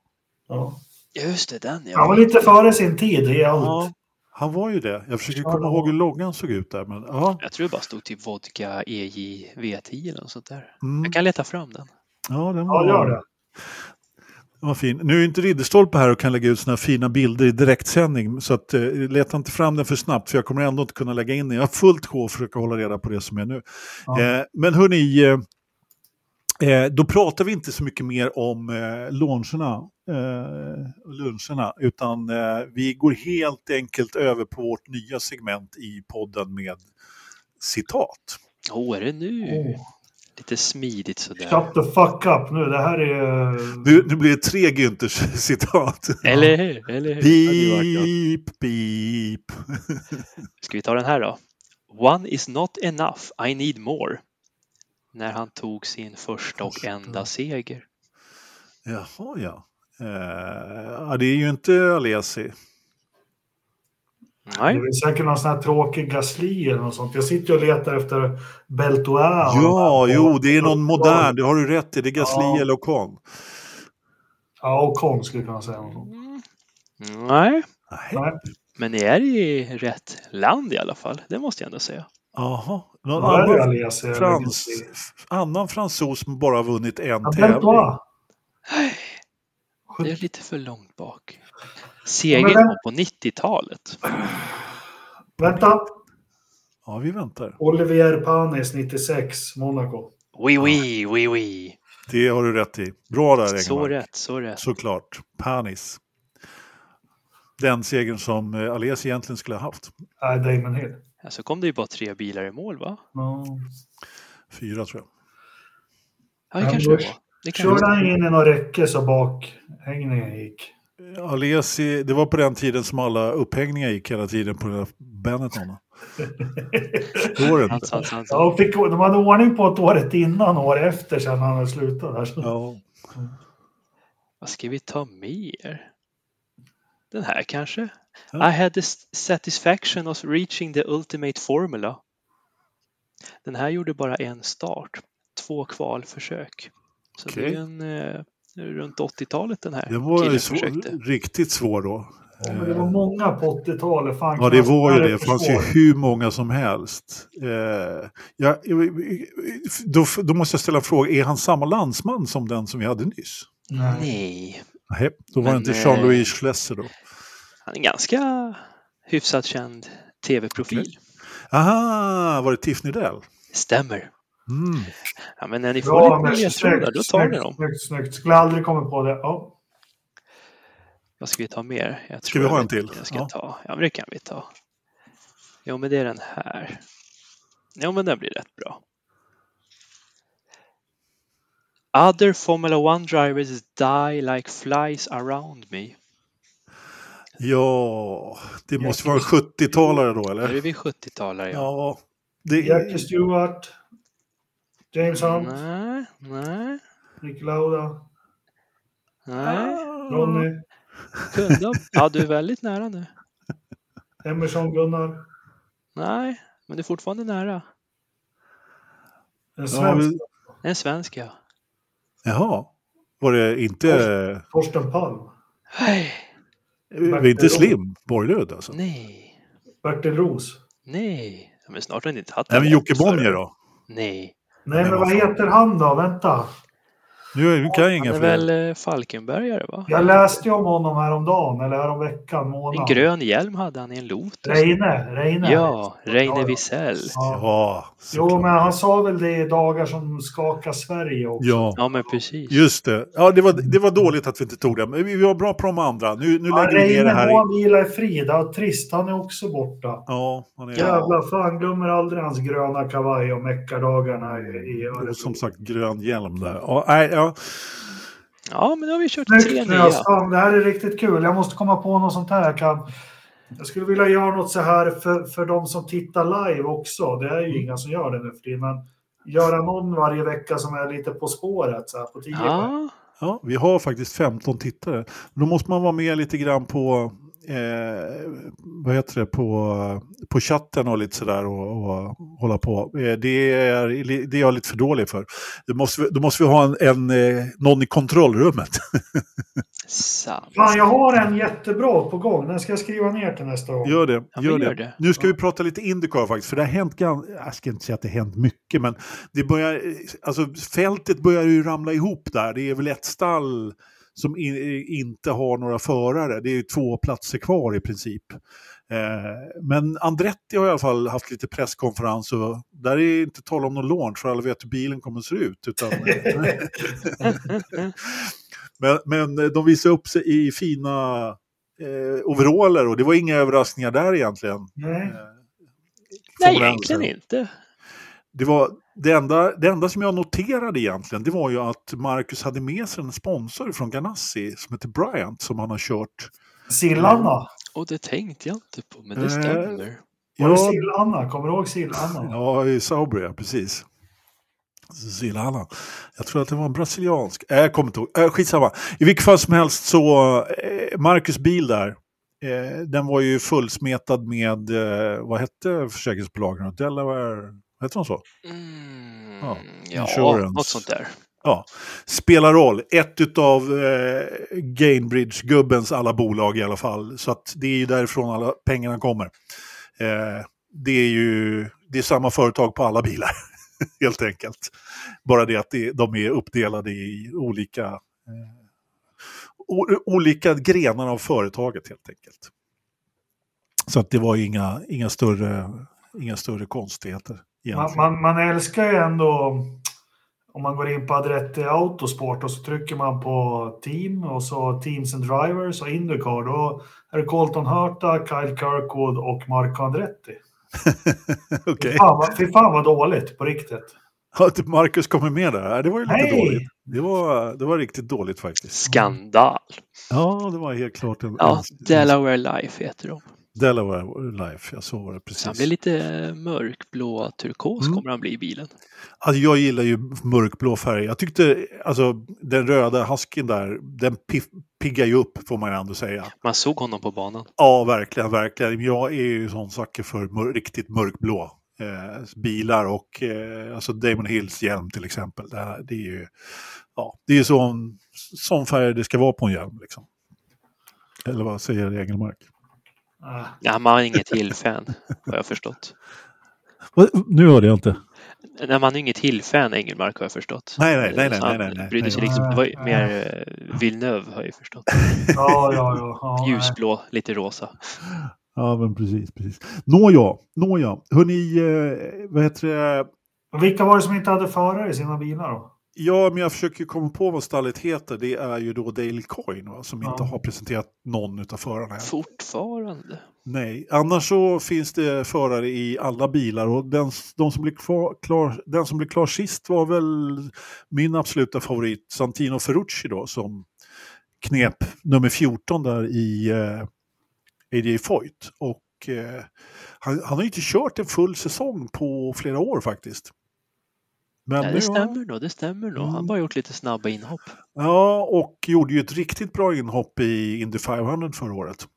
B: Ja.
C: Just det, den
B: Han var lite före sin tid i allt.
A: ja, han var ju det. Jag försöker komma ihåg hur loggan såg ut där. Men, ja,
C: Jag tror det bara stod typ vodka EJ V10 eller något sånt där.
A: mm,
C: Jag kan leta fram den.
A: ja, den var,
B: Ja, gör det.
A: Var fin. Nu är inte Ridderstolpe här och kan lägga ut såna här fina bilder i direktsändning. Så att, eh, leta inte fram den för snabbt för jag kommer ändå inte kunna lägga in den. Jag har fullt sjå att försöka hålla reda på det som är nu.
B: Ja.
A: Eh, men hörni, eh, eh, då pratar vi inte så mycket mer om eh, luncherna, eh, luncherna utan eh, vi går helt enkelt över på vårt nya segment i podden med citat.
C: Åh, är det nu?
B: Åh.
C: Lite smidigt sådär.
B: Shut the fuck up nu. Det här är...
A: Nu, nu blir det tre Günthers citat.
C: Eller hur? Eller hur? Något.
A: pip.
C: Ska vi ta den här då? One is not enough, I need more. När han tog sin första och
A: Första.
C: enda seger.
A: Jaha, ja. Eh, ja, det är ju inte Alesi.
B: Det
C: Nej,
B: är säkert någon sån här tråkig Gasly eller något sånt. Jag sitter och letar efter Beltois.
A: Ja, jo, det är någon modern, det har du rätt i. Det är Gasly
B: Ja.
A: eller Ocon.
B: Ja, och Kong skulle jag kunna säga.
C: Mm. Nej,
A: Nej.
C: Men ni är i rätt land i alla fall. Det måste jag ändå säga.
A: Jaha. Någon
B: det
A: annan,
B: eller
A: frans, annan fransos som bara vunnit en
B: Ja,
A: tävling.
C: Det är lite för långt bak. Segern kom på 90-talet.
B: Vänta.
A: Ja, vi väntar.
B: Olivier Panis 96, Monaco.
C: Oui, oui, oui, oui.
A: Det har du rätt i. Bra där,
C: Så
A: Engmark.
C: rätt, så rätt.
A: Såklart. Panis. Den segern som eh, Alesi egentligen skulle ha haft.
B: Nej, Damon Hill.
C: Ja, Så kom det ju bara tre bilar i mål va?
B: Ja.
A: Fyra tror jag.
C: Ja, det kanske det var. Det
B: Körde han in i något räcke så bakhängningen gick.
A: Alesi, det var på den tiden som alla upphängningar gick hela tiden på den där Benetton. Det det
C: Sant,
A: inte.
C: sant,
B: Ja,
C: sant.
B: de, fick, de hade ordning på ett året innan och år efter sen han hade slutat. Där.
A: Ja.
C: Vad ska vi ta mer? Den här kanske?
A: Ja.
C: I had the satisfaction of reaching the ultimate formula. Den här gjorde bara en start, två kvalförsök. Så det
A: Okej.
C: är en, eh, runt 80-talet den här
A: Det var svår, riktigt svår då.
B: Ja, men det var många på 80-talet. Fan,
A: Ja, det var ju det. Det fanns ju hur många som helst. Eh, ja, då, då måste jag ställa en fråga. Är han samma landsman som den som vi hade nyss?
B: Nej.
C: Nej,
A: då var
C: Men,
A: det inte
C: eh,
A: Jean-Louis Schlesser då.
C: han är en ganska hyfsat känd tv-profil.
A: Aha, var det Tiff Nydell?
C: Stämmer.
A: Mm.
C: Ja, men när ni får
B: Bra,
C: lite ledtrådar, då tar ni dem.
B: Snyggt, snyggt. Skulle aldrig kommit på det. Ja.
C: Vad ska vi ta mer? Jag
A: Ska vi ha en till?
C: Jag ska
A: Ja.
C: ta. Ja, men det kan vi ta. Jo, men det är den här. Jo, men den blir rätt bra. Other Formula One drivers die like flies around me.
A: Ja, det måste vara en 70-talare då,
C: Då är
A: eller?
C: vi 70-talare, ja.
A: Ja, det
B: Jackie Stewart. James Hunt.
C: Nej, nej,
B: Nick Lauda.
C: nej.
B: Ronny.
C: Kunde Ja, du är väldigt nära nu.
B: Emerson Gunnar.
C: Nej, men du är fortfarande nära.
B: En
A: Ja,
B: svensk.
A: men-
C: En svensk, ja.
A: Jaha, var det inte,
B: Torsten Palm.
C: Nej,
A: var det inte Slim Borglund alltså?
C: nej,
B: Bertil Roos.
C: nej. Ja, Men snart har ni inte haft
A: Nej, men Jocke. Bonnier då?
C: Nej.
B: Nej, men
A: vad
B: heter han då? Vänta.
A: Nu, nu kan jag
C: Han
A: inga
C: är
A: fler.
C: väl eh, Falkenbergare, va?
B: Jag läste ju om honom häromdagen, eller häromveckan,
C: En
B: månad.
C: grön hjälm hade han i en Lotus.
B: Reine. Reine.
C: Ja, Reine
B: Ja, ja. Jo, men han sa väl det i dagar som skakar Sverige också.
A: Ja,
C: Ja, men precis.
A: just det. Ja, det var, det var dåligt att vi inte tog det. Men vi var bra på de andra. Nu, nu
B: Ja,
A: lägger vi ner
B: Reine
A: det här.
B: han vila i frid. Trist, han är också borta.
A: ja, han är,
B: Jävlar, fan glömmer aldrig hans gröna kavaj och meckardagarna i i
A: och
B: Örebro.
A: som sagt grön hjälm där. Ja, nej, ja.
C: Ja, men nu har vi kört tre nya.
B: Fan, det här är riktigt kul. Jag måste komma på något sånt här. Jag, kan... jag skulle vilja göra något så här för, för de som tittar live också. Det är ju inga som gör det nu för tiden. Men göra någon varje vecka som är lite på spåret. Så här, på tio.
C: Ja,
A: Ja, vi har faktiskt 15 tittare. Då måste man vara med lite grann på, eh, vad heter det, på, på chatten och lite sådär och, och hålla på. Eh, det, är, det är jag lite för dålig för. Då måste vi, då måste vi ha en, en, eh, någon i kontrollrummet.
B: Fan, jag har en jättebra på gång. Den ska jag skriva ner till nästa gång.
A: Gör det.
C: Ja,
A: Gör det.
C: gör det.
A: Nu ska
C: Ja.
A: vi prata lite Indycar faktiskt, för det har hänt ganska, jag ska inte säga att det har hänt mycket, men det börjar, alltså fältet börjar ju ramla ihop där. Det är väl ett stall som i, inte har några förare. Det är ju två platser kvar i princip. Eh, men Andretti har i alla fall haft lite presskonferens och där är inte tal om någon launch för alla vet hur bilen kommer att se ut. Utan, men, men de visar upp sig i fina eh, overaller och det var inga överraskningar där egentligen.
B: Nej.
C: Nej,
A: Formel 1.
C: egentligen inte.
A: Det, var, det, enda, det enda som jag noterade egentligen det var ju att Marcus hade med sig en sponsor från Ganassi som heter Bryant som han har kört.
B: Sill-Anna.
C: Och det tänkte jag inte på, men det
A: Eh,
C: stämmer.
B: Var det
A: Ja,
B: Sill-Anna? Kommer du ihåg Sill-Anna?
A: ja i Sauber, ja, precis. Silana. Jag tror att det var en brasiliansk. Äh, jag kommer inte ihåg. Äh, skitsamma. I vilket fall som helst så, eh, Marcus bil där, eh, den var ju fullsmetad med, eh, vad hette försäkringsbolagen? Delaware, hette de så?
C: Mm,
A: Ja,
C: ja, något sånt där.
A: Ja, spelar roll. Ett utav eh, Gainbridge-gubbens alla bolag i alla fall. Så att det är ju därifrån alla pengarna kommer. Eh, det är ju det är samma företag på alla bilar, helt enkelt. Bara det att det, de är uppdelade i olika, eh, o, olika grenar av företaget helt enkelt. Så att det var inga, inga, större, inga större konstigheter.
B: Man, man, man älskar ju ändå om man går in på Adretti Autosport och så trycker man på team och så Teams and Drivers och Indycar. Då är det Colton Hurta, Kyle Kirkwood och Marco Andretti.
A: Okej.
B: Fy fan, Fy fan vad dåligt på riktigt.
A: Att Marcus kommer med där, det var ju lite
B: Nej!
A: dåligt. Det var, det var riktigt dåligt faktiskt.
C: Skandal!
A: Ja, det var helt klart en,
C: Ja,
A: en,
C: Delaware Life heter de.
A: Delaware Life, jag så var det
C: Så han
A: precis.
C: blir lite mörkblå turkos
A: Mm.
C: kommer han bli i bilen.
A: Alltså, jag gillar ju mörkblå färg. Jag tyckte, alltså den röda husken där, den piff, piggar ju upp får man ju ändå säga.
C: Man såg honom på banan.
A: Ja, verkligen, verkligen. Jag är ju sån sucker för mör, riktigt mörkblå eh, bilar och eh, alltså Damon Hills hjälm till exempel. Det, här, det är ju ja, det är sån, sån färg det ska vara på en hjälm. Liksom. Eller vad säger Engelmark?
B: Ah,
C: Ja, man är inget Hill-fan, har jag förstått.
A: Nu hörde jag inte.
C: Nej, man är inget Hill-fan, Engelmark, har jag förstått.
A: Nej, nej, nej, nej, nej, nej, nej,
C: brydde sig liksom, det var ju
B: Nej.
C: mer eh, Villeneuve, har jag förstått.
B: ja, ja, ja. ja nej.
C: Ljusblå, lite rosa.
A: Ja, men precis, precis. Nåja, nåja. Hörni, eh, vad heter det?
B: Vilka var det som inte hade förare i sina bilar då?
A: Ja, men jag försöker komma på vad stallet heter. Det är ju då Daily Coin va, som
B: Ja.
A: inte har presenterat någon av förarna än.
C: Fortfarande.
A: Nej, annars så finns det förare i alla bilar och den, de som blir kvar, klar, den som blev klar sist var väl min absoluta favorit Santino Ferrucci då som knep nummer 14 där i eh, AJ Foyt. Och eh, han, han har ju inte kört en full säsong på flera år faktiskt. Men
C: Ja, det
A: har-
C: stämmer nog, det stämmer nog. Han har
A: Mm.
C: bara gjort lite snabba inhopp.
A: Ja, och gjorde ju ett riktigt bra inhopp i Indy 500 förra året.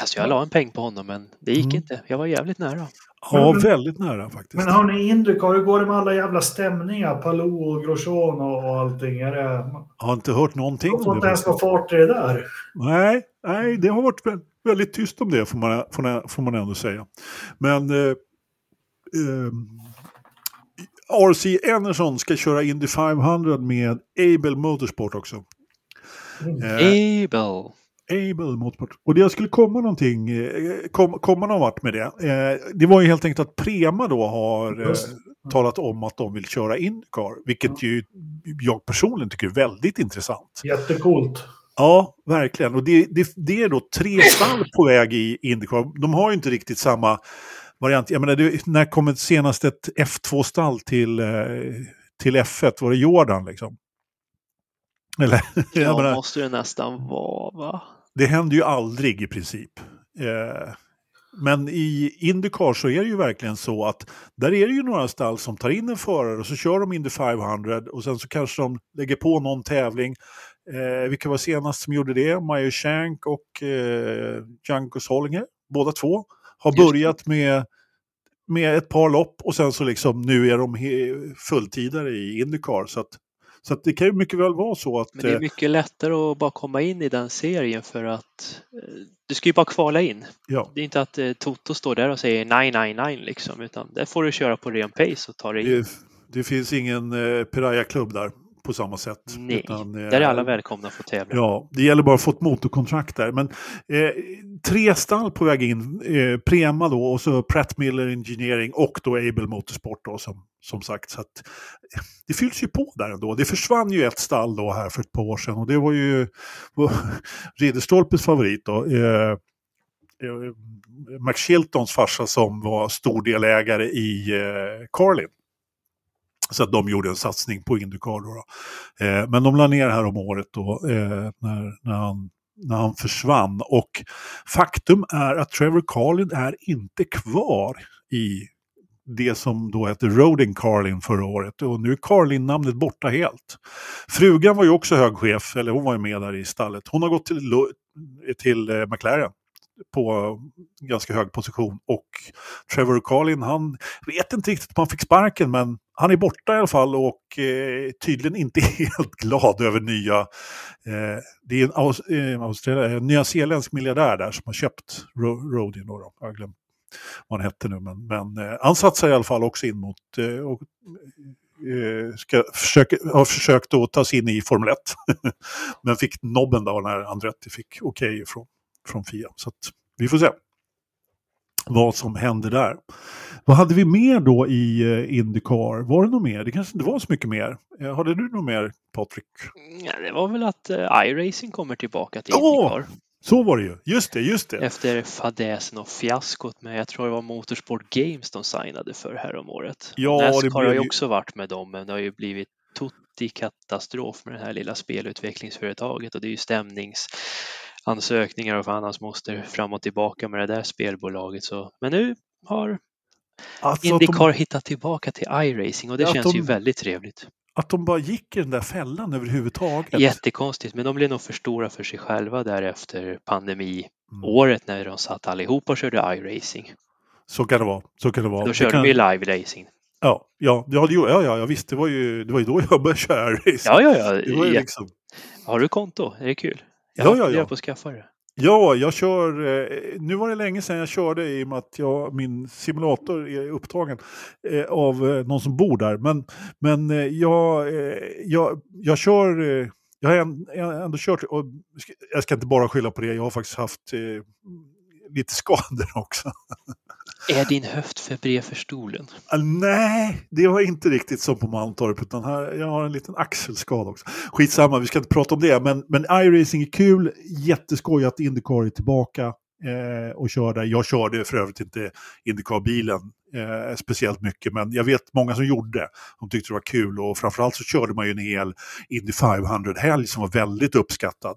C: Alltså jag la en peng på honom men det gick
A: Mm.
C: inte. Jag var jävligt nära.
A: Ja,
B: Men-
A: väldigt nära faktiskt.
B: Men hörni, Indycar, hur går det med alla jävla stämningar? Palou och Grosjean och, allting. Är det,
A: Jag har inte hört någonting
B: har
A: om
B: fått
A: det.
B: ens någon fart i det där?
A: Nej, nej, det har varit vä- väldigt tyst om det får man, får man, får man ändå säga. Men eh, eh, RC Enerson ska köra Indy 500 med Able Motorsport också.
B: Mm.
A: Eh,
C: Abel.
A: Able Motorsport. Och det skulle komma någonting, eh, kom, komma någon vart med det. Eh, det var ju helt enkelt att Prema då har eh, talat om att de vill köra Indycar. Vilket ju jag personligen tycker är väldigt intressant.
B: Jättecoolt.
A: Ja, verkligen. Och det, det, det är då tre stall på väg i Indycar. De har ju inte riktigt samma variant. Jag menar, det, när kom ett senast ett F2-stall till, eh, till F1? Var det Jordan liksom? Eller,
C: Ja,
A: menar,
C: måste det nästan vara va?
A: det händer ju aldrig i princip. Eh, men i Indycar så är det ju verkligen så att där är det ju några stall som tar in en förare och så kör de Indy 500 och sen så kanske de lägger på någon tävling. Eh, vilka var senast som gjorde det? Meyer Shank och eh, Janko Sollinger, båda två, har börjat med, med ett par lopp och sen så liksom nu är de fulltidare i Indycar. Så att, så att det kan ju mycket väl vara så att...
C: Men det är
A: eh,
C: mycket lättare att bara komma in i den serien för att eh, du ska ju bara kvala in.
A: ja.
C: Det är inte att eh, Toto står där och säger nej, nej, nej liksom, utan där får du köra på ren pace och ta dig in.
A: Det, det finns ingen eh, Piraya-klubb där på samma sätt.
C: Nej,
A: utan, eh,
C: Där är alla välkomna att få tävla.
A: Ja, det gäller bara att få ett motorkontrakt där. Men eh, tre stall på väg in. Eh, Prema då och så Pratt Miller Engineering och då Able Motorsport då som, som sagt. Så att, eh, det fylls ju på där ändå. Det försvann ju ett stall då här för ett par år sedan och det var ju Ridderstolpes favorit då. Eh, eh, Max Chiltons farsa som var stor delägare i eh, Carlin. Så att de gjorde en satsning på Indycar. Då, då. Eh, men de la ner här om året då, eh, när, när, han, när han försvann. Och faktum är att Trevor Carlin är inte kvar i det som då hette Roding Carlin förra året. Och nu är Carlin-namnet borta helt. Frugan var ju också hög chef, eller hon var ju med där i stallet. Hon har gått till, till eh, McLaren på ganska hög position. Och Trevor Carlin, han vet inte riktigt om han fick sparken, men han är borta i alla fall och eh, tydligen inte helt glad över nya... Eh, det är en Aus eh, Australien, en nyzeeländsk miljardär där som har köpt Ro Rodin. Då, då. Jag har glömt vad han hette nu, men, men eh, han satsar i alla fall också in mot... Eh, och, eh, ska försöka, har försökt att ta sig in i Formel 1. men fick nobben då när Andretti fick okej okay ifrån från FIA. Så att, vi får se vad som händer där. Vad hade vi mer då i eh, Indycar? Var det något mer? Det kanske inte var så mycket mer. Eh, hade du något mer, Patrik?
C: Ja, det var väl att eh, iRacing kommer tillbaka till! Indycar.
A: Så var det ju. Just det, just det.
C: Efter fadäsen och fiaskot med, jag tror det var Motorsport Games de signade för häromåret.
A: Ja,
C: Nascar
A: det blev
C: har ju också varit med dem, men det har ju blivit tutti katastrof med det här lilla spelutvecklingsföretaget och det är ju stämningsansökningar och fan hans moster fram och tillbaka med det där spelbolaget. Så, men nu har
A: Alltså
C: Indycar
A: de,
C: hittat tillbaka till iRacing och det
A: att
C: känns ju
A: de-
C: väldigt trevligt.
A: att de bara gick i den där fällan överhuvudtaget.
C: Jättekonstigt, men de blev nog för stora för sig själva där efter pandemiåret
A: Mm.
C: när de satt allihopa och körde iRacing.
A: Så kan det vara. Så kan det vara.
C: Då körde
A: kan,
C: de ju live-racing.
A: ja, ja, ja, ja, ja, ja, visst. Det var ju, det var ju då jag började köra racing.
C: Ja, ja,
A: ju
C: ja.
A: liksom,
C: Har du konto? Är det kul? Jag
A: Ja, ja, ja.
C: på att skaffa det.
A: ja, jag kör... Eh, nu var det länge sedan jag körde i och med att jag, min simulator är upptagen eh, av eh, någon som bor där. Men, men jag, jag, jag kör... Jag har ändå kört, och jag ska inte bara skylla på det, jag har faktiskt haft lite skador också.
C: Är din höft för bred för stolen?
A: Ah, Nej, det var inte riktigt som på Mantorp, utan här, jag har en liten axelskada också. Skitsamma, vi ska inte prata om det, men, men iRacing är kul, jätteskoj att Indycar är tillbaka eh, och kör där. Jag körde för övrigt inte Indycar-bilen eh, speciellt mycket, men jag vet många som gjorde det. De tyckte det var kul och framförallt så körde man ju en hel Indy 500-helg som var väldigt uppskattad.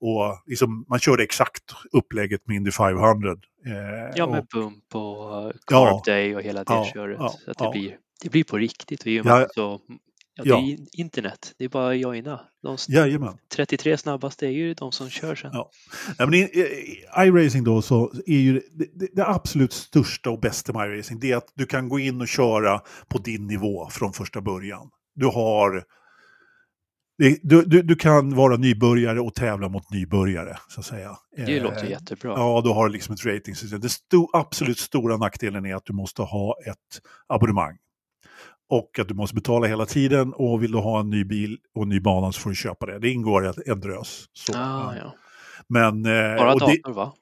A: Och liksom, man körde exakt upplägget med Indy 500. Eh,
C: Ja,
A: och-
C: med bump och uh,
A: Ja.
C: carb day och hela det
A: Ja,
C: köret.
A: ja,
C: så det, blir, det blir på riktigt. Och i och med så, ja, det
A: ja.
C: är internet. Det är bara joina. De
A: Jajamän.
C: 33 snabbaste är ju de som kör sen.
A: Ja. Nej, men i, i iRacing då så är ju det, det, absolut största och bästa med iRacing det är att du kan gå in och köra på din nivå från första början. Du har du, du, du kan vara nybörjare och tävla mot nybörjare, så att säga.
C: Det
A: Eh,
C: låter jättebra.
A: Ja, du har liksom ett ratingsystem. Den sto, absolut stora nackdelen är att du måste ha ett abonnemang. Och att du måste betala hela tiden och vill du ha en ny bil och en ny bana så får du köpa det. Det ingår i en drös. Så,
C: Ah, ja.
A: Men, eh,
C: Bara
A: och det,
C: dator va?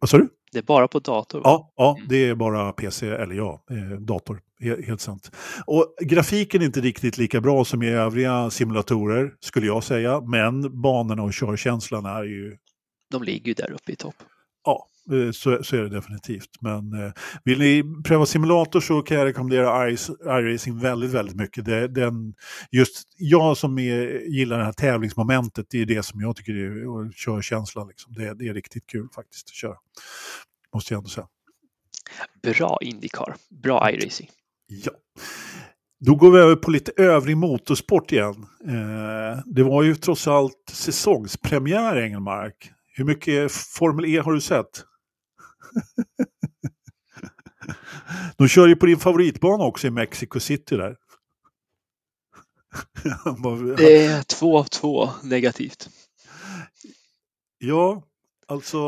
A: vad sa du?
C: Det är bara på dator va?
A: Ja, ja,
C: Mm.
A: det är bara PC, eller ja, eh, dator. He- Helt sant. Och grafiken är inte riktigt lika bra som i övriga simulatorer, skulle jag säga. Men banorna och körkänslan är ju,
C: De ligger ju där uppe i topp.
A: Eh, så, så är det definitivt. Men eh, vill ni pröva simulator så kan jag rekommendera iRacing väldigt, väldigt mycket. Det, den, just jag som är, gillar det här tävlingsmomentet, det är det som jag tycker är och körkänslan. Liksom. Det, det är riktigt kul faktiskt att köra. Måste jag ändå säga.
C: Bra Indycar. Bra iRacing.
A: Ja. Då går vi över på lite övrig motorsport igen. Eh, det var ju trots allt säsongspremiär Engelmark. Hur mycket Formel E har du sett? De kör ju på din favoritbana också i Mexico City där.
C: Det är två av två negativt.
A: Ja, alltså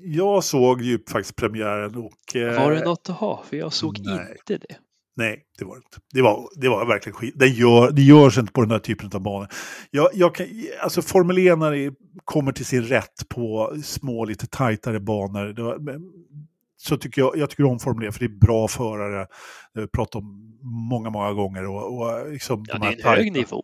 A: jag såg ju faktiskt premiären och... eh,
C: Var det något att ha? För jag såg
A: nej.
C: inte det.
A: Nej, det var det inte. Det var, det var verkligen skit. Det, gör, det görs inte på den här typen av banor. Jag, jag kan, alltså Formel 1 när det kommer till sin rätt på små, lite tajtare banor. Var, så tycker jag, jag tycker om Formel 1 för det är bra förare. Det har vi pratat om många, många gånger. Och, och liksom
C: Ja,
A: de
C: det är en hög nivå.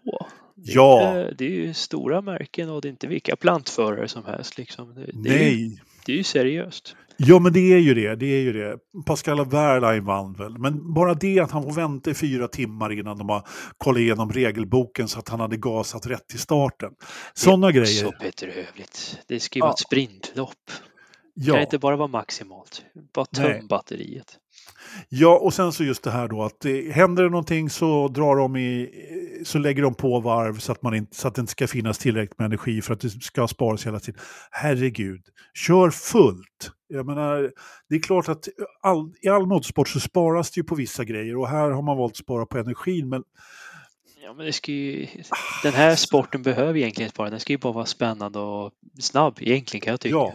C: Det är,
A: Ja.
C: inte, det är ju stora märken och det är inte vilka plantförare som helst. Liksom. Det, det, är, ju,
A: Nej,
C: det är ju seriöst.
A: Ja, men det är ju det. Det är ju det. Pascal Wehrlein vann väl. Men bara det att han får vänta i fyra timmar innan de har kollat igenom regelboken så att han hade gasat rätt i starten. Sådana
C: Så
A: grejer.
C: bedrövligt. Det ska ju vara ett sprintlopp. Det kan
A: Ja.
C: inte bara vara maximalt. Bara
A: Nej.
C: töm batteriet.
A: ja, och sen så just det här då att det, händer det någonting så drar de i, så lägger de på varv så att, man inte, så att det inte ska finnas tillräckligt med energi för att det ska sparas hela tiden. Herregud, kör fullt. Jag menar, det är klart att all, i all motorsport så sparas det ju på vissa grejer och här har man valt att spara på energin men
C: Ja, men det ska ju, den här sporten behöver egentligen spara. Den ska ju bara vara spännande och snabb egentligen kan jag tycka.
A: Ja.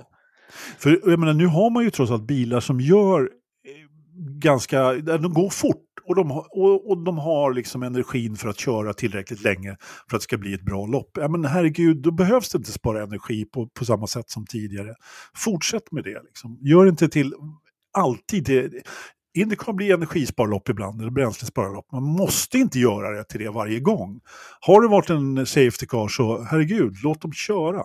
A: För jag menar, nu har man ju trots allt bilar som gör eh, ganska, de går fort och de, har- och, och de har liksom energin för att köra tillräckligt länge för att det ska bli ett bra lopp. Ja men herregud, då behövs det inte spara energi på, på samma sätt som tidigare. Fortsätt med det liksom. Gör inte till alltid det. Indycar blir energisparlopp ibland, eller bränslesparlopp. Man måste inte göra det till det varje gång. Har det varit en safety car så herregud, låt dem köra.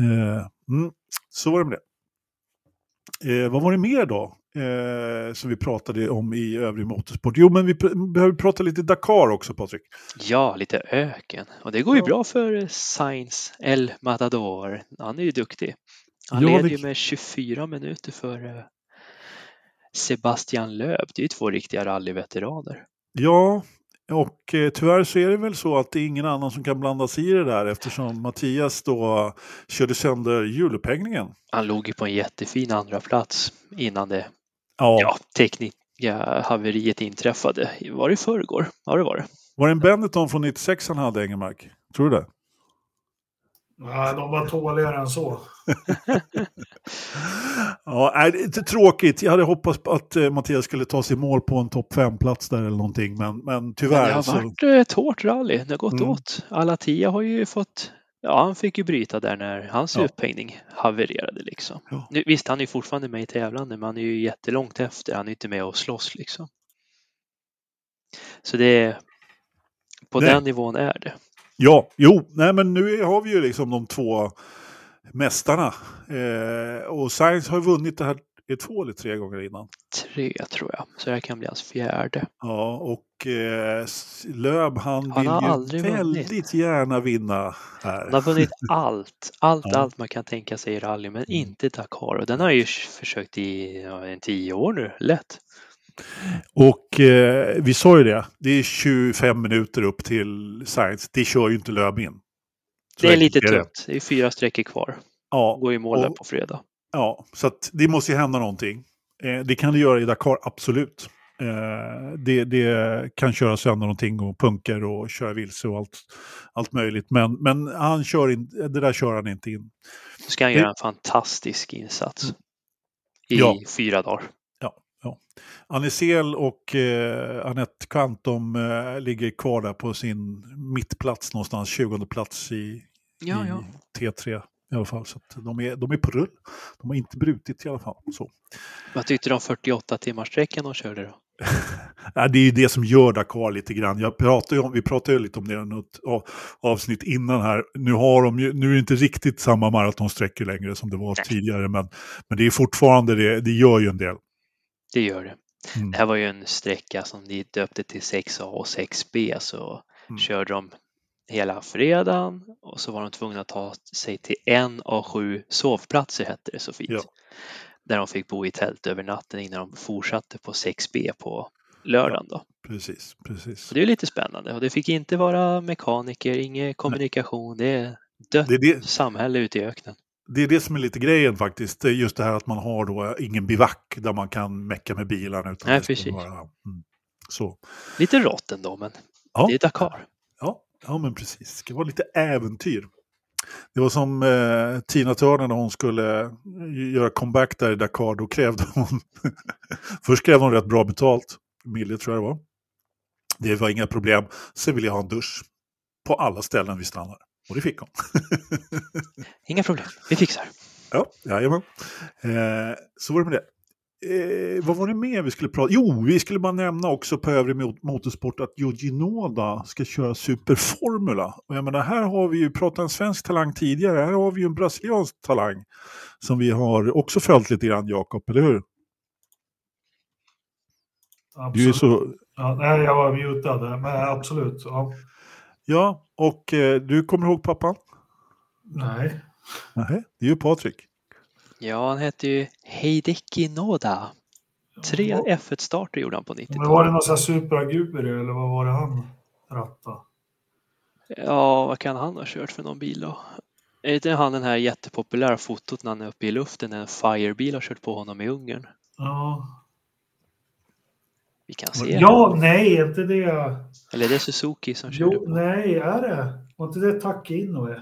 A: Eh, mm, så var det med det. Eh, vad var det mer då? Eh, som vi pratade om i övrig motorsport. Jo, men vi pr- behöver prata lite Dakar också, Patrik.
C: Ja, lite öken. Och det går ju
B: Ja.
C: bra för Sainz El Matador. Han är ju duktig. Han
A: Ja,
C: leder
A: det-
C: ju med 24 minuter för eh, Sebastian Loeb. Det är ju två riktiga rallyveteraner.
A: Ja, och eh, tyvärr så är det väl så att det är ingen annan som kan blanda sig i det där eftersom Mattias då körde sönder hjulupphängningen.
C: Han låg ju på en jättefin andra plats innan det
A: Ja.
C: ja, tekniska haveriet inträffade. Var det i förrgår? Ja, det var det.
A: Var det en Benetton från 96 han hade, Engelmark? Tror du det?
B: Nej, de var tåligare än så.
A: Ja, nej, det är lite tråkigt. Jag hade hoppats att eh, Mattias skulle ta sig mål på en topp 5-plats där eller någonting, men, men
C: Men det
A: tyvärr
C: har
A: så...
C: varit eh, ett hårt rally. Det har gått
A: Mm.
C: åt. Alatia har ju fått Ja, han fick ju bryta där när hans
A: Ja.
C: upphängning havererade liksom.
A: Ja.
C: Nu, visst, han är ju fortfarande med i tävlande, men han är ju jättelångt efter. Han är inte med och slåss liksom. Så det är på
A: Nej.
C: den nivån är det.
A: Ja, jo, nej men nu har vi ju liksom de två mästarna. Eh, och Sainz har vunnit det här två eller tre gånger innan.
C: Tre tror jag, så det här kan bli hans fjärde.
A: Ja, och eh, Löb han,
C: Han
A: vill
C: har
A: ju väldigt
C: vunnit.
A: gärna vinna här.
C: Han har vunnit allt, allt,
A: Ja.
C: allt man kan tänka sig i rally, men inte Dakar. Och den har ju försökt i ja, en tio år nu, lätt.
A: Och eh, vi sa ju det, det är 25 minuter upp till Sainz. Det kör ju inte Löb in. Så
C: Det är lite
A: det.
C: tungt. Det är fyra sträckor kvar.
A: Ja,
C: Går i mål
A: och-
C: på fredag.
A: Ja, så det måste ju hända någonting. Eh, det kan det göra i Dakar, absolut. Eh, det, det kan köra sönder någonting och punker och köra vilse och allt, allt möjligt. Men, men han kör in, det där kör han inte in.
C: Nu ska han
A: Det-
C: göra en fantastisk insats i
A: Ja.
C: fyra dagar.
A: Annisel och eh, Anette Kant de eh, ligger kvar där på sin mittplats någonstans, 20 plats i,
C: Ja, ja.
A: i T3 i alla fall. Så de, är, de är på rull. De har inte brutit i alla fall. Så.
C: Vad tyckte du om 48 timmars sträckan de körde då?
A: Ja, det är ju det som gör Dakar lite grann. Jag pratar om, vi pratade ju lite om det i något av- avsnitt innan här. Nu, har de ju, nu är det inte riktigt samma maratonsträckor längre som det var tidigare. Men, men det är fortfarande det, det gör ju en del.
C: Det gör det.
A: Mm.
C: Det här var ju en sträcka som de döpte till 6A och 6B så
A: Mm.
C: körde de hela fredagen och så var de tvungna att ta sig till en av sju sovplatser hette det så fint.
A: Ja.
C: Där de fick bo i tält över natten innan de fortsatte på 6B på lördagen då.
A: Precis, precis.
C: Så det är lite spännande och det fick inte vara mekaniker, ingen kommunikation, det är dött
A: Det är det,
C: samhälle ute i öknen.
A: Det är det som är lite grejen faktiskt. Just det här att man har då ingen bivack där man kan mecka med bilarna. Utan
C: Nej, precis.
A: Vara, mm, så.
C: Lite rått ändå men
A: Ja.
C: det är Dakar.
A: Ja, ja, men precis. Det ska vara lite äventyr. Det var som eh, Tina Turner när hon skulle eh, göra comeback där i Dakar. Då krävde hon... Först krävde hon rätt bra betalt. Mille tror jag det var. Det var inga problem. Sen ville jag ha en dusch. På alla ställen vi stannade. Och det fick hon.
C: Inga problem, vi fixar.
A: Ja, jajamän. Eh, så var det med det. Eh, vad var det mer vi skulle prata Jo, vi skulle bara nämna också på övrig mot- motorsport att Yuji Noda ska köra Superformula. Och jag menar, här har vi ju pratat en svensk talang tidigare. Här har vi ju en brasiliansk talang som vi har också följt lite grann, Jakob, eller hur? Du är
B: Absolut.
A: så...
B: Ja, nej, jag var mutad, men absolut. Ja.
A: Ja, och eh, du kommer ihåg pappan?
B: Nej.
A: Nej, det är ju Patrik.
C: Ja, han hette ju Heideki Noda. Tre F1-starter gjorde han på
B: Men var
C: 90-talet.
B: det någon sån här superaguri eller vad var det han rattade?
C: Ja, vad kan han ha kört för någon bil då? Är inte han den här jättepopulära fotot när han är uppe i luften när en Firebil har kört på honom i Ungern?
B: Ja.
C: Vi kan se.
B: ja, nej, inte det.
C: Eller är det Suzuki som körde
B: Jo,
C: på?
B: nej, är det? Var inte det Taki Inoue?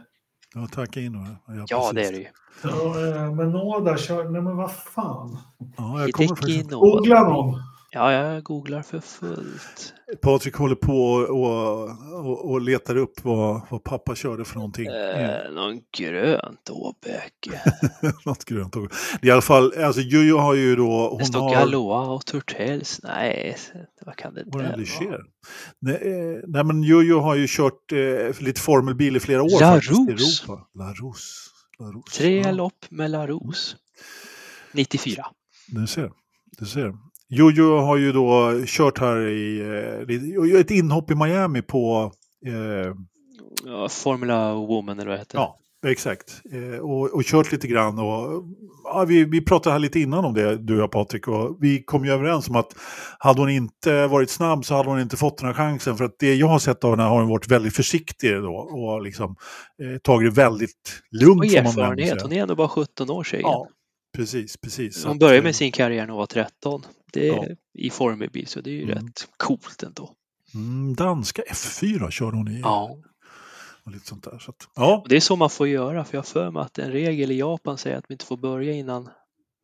A: Ja, tack in. Ja,
C: Ja, det är det ju.
B: Ja, eh, men Noda kör... Nej, men vad fan.
A: Ja, jag kommer
C: Hideki
A: faktiskt...
C: Noda.
B: Googla någon.
C: Ja, jag googlar för fullt.
A: Patrik håller på och, och, och letar upp vad, vad pappa körde för någonting.
C: Eh, någon grönt åbäke.
A: Något grönt. Det är I alla fall, alltså Jojo har ju då...
C: Det
A: Hon
C: står
A: har...
C: Galois och Turtels. Nej, vad kan det
A: det
C: där vara?
A: Nej, eh, nej men Jojo har ju kört eh, lite formelbil i flera år
C: La
A: i
C: Rousse.
A: Europa. La. Laros.
C: Tre
A: Ja,
C: lopp med Laros. 94.
A: du ser. Du ser. Jojo har ju då kört här i eh, ett inhopp i Miami på eh,
C: Ja, Formula Woman eller vad det heter.
A: Ja, exakt. Eh, och, och kört lite grann. Och, ja, vi, vi pratade här lite innan om det, du och jag Patrik. Och vi kom ju överens om att hade hon inte varit snabb så hade hon inte fått den här chansen. För att det jag har sett av henne har hon varit väldigt försiktig då. Och liksom eh, tagit det väldigt lugnt.
C: Och erfarenhet. Hon är ändå bara 17 år tjejen.
A: Ja, precis, precis.
C: Hon började med sin karriär när hon var 13. Det är
A: Ja.
C: i Formby, så det är ju
A: Mm.
C: rätt coolt ändå.
A: Mm, danska F4 körde hon i.
C: Ja,
A: Och lite sånt där. Så att, ja,
C: det är så man får göra, för jag har för mig att en regel i Japan säger att man inte får börja innan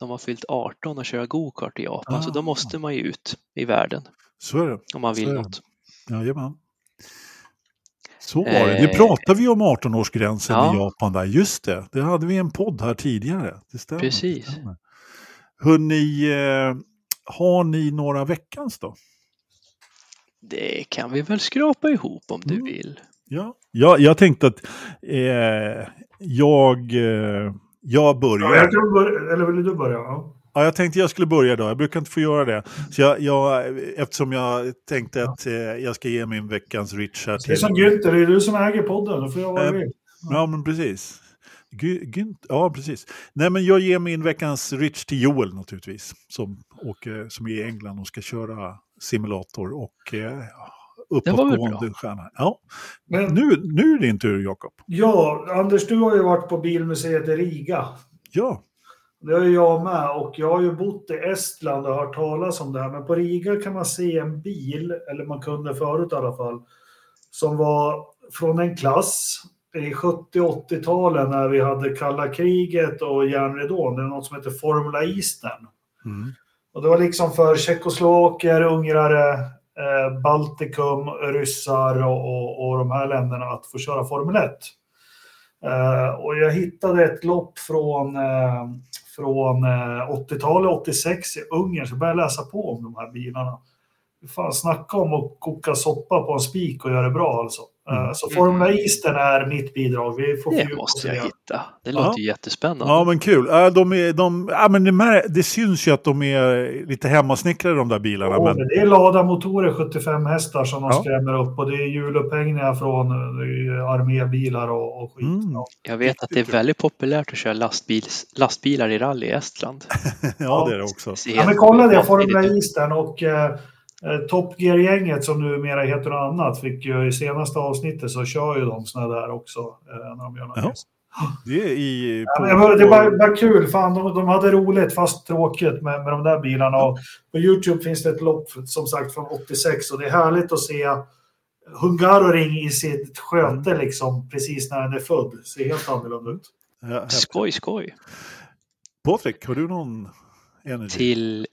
C: de har fyllt 18 och köra go-kart i Japan, så
A: Ah.
C: då måste man ju ut i världen
A: så är det.
C: om man
A: Så
C: vill något.
A: Jajamän. Så var det. Nu
C: Eh,
A: pratade vi om 18-årsgränsen
C: ja.
A: i Japan där. Just det, det hade vi en podd här tidigare. Det stämmer.
C: Precis.
A: Det stämmer. Hörrni, eh, har ni några veckans då?
C: Det kan vi väl skrapa ihop om du
A: Mm.
C: vill.
A: Ja, jag, jag tänkte att eh, jag, eh, jag börjar.
B: Ja, jag kan börja, eller vill du börja? Ja.
A: Ja, jag tänkte jag skulle börja idag. Jag brukar inte få göra det. Så jag, jag, eftersom jag tänkte att eh, jag ska ge min veckans Rich här
B: Det är
A: till...
B: som Günther, det är du som äger podden. Då får jag vad jag
A: Eh,
B: vill.
A: Ja, men precis. Gynt, ja, precis. Nej, men jag ger min veckans Rich till Joel naturligtvis. Som, åker, som är i England och ska köra simulator och eh, uppåtgående stjärna. Ja.
B: Men,
A: Nu, nu är det din tur, Jakob.
B: ja, Anders, du har ju varit på Bilmuseet i Riga.
A: Ja.
B: Det har ju jag med och jag har ju bott i Estland och hört talas om det här. Men på Riga kan man se en bil, eller man kunde förut i alla fall, som var från en klass i 70-80-talen när vi hade kalla kriget och järnridån. Det är något som heter Formula Eastern.
A: Mm.
B: Och det var liksom för tjeckoslovaker, ungrare, eh, Baltikum, ryssar och, och, och de här länderna att få köra Formel 1. Eh, och jag hittade ett lopp från, eh, från eh, 80-talet, 86 i Ungern, så jag började läsa på om de här bilarna. Fan, snacka om att koka soppa på en spik och göra det bra alltså. Eh,
A: Mm.
B: Så Formula Eastern är mitt bidrag. Vi får
C: Det måste jag
B: det.
C: hitta. Det låter ju jättespännande.
A: Ja, men kul. Äh, de är, de, ja, men det, mär, det syns ju att de är lite hemmasnickrade de där bilarna.
B: Ja,
A: men,
B: det är Lada-motorer, 75 hästar som de
A: Ja.
B: skrämmer upp och det är hjulupphängningar från eh, armébilar och, och skit.
A: Mm.
B: Ja.
C: Jag vet att det är väldigt populärt att köra lastbils, lastbilar i rally i Estland.
A: ja, det är det också.
B: Ja, men kolla det, Formula. Eastern och eh, Top Gear-gänget som numera heter något annat fick ju i senaste avsnittet så kör ju de såna där också eh, när de gör något.
A: Ja. Det är i...
B: Ja,
A: på-
B: men det var- var bara kul, fan de, de hade roligt fast tråkigt med, med de där bilarna. Och på Youtube finns det ett lopp som sagt från 86 och det är härligt att se Hungaroring i sitt sköte liksom precis när den är född. Ser helt annorlunda ut.
A: Ja.
C: Skoj, skoj.
A: Patrik, har du någon energy?
C: Till,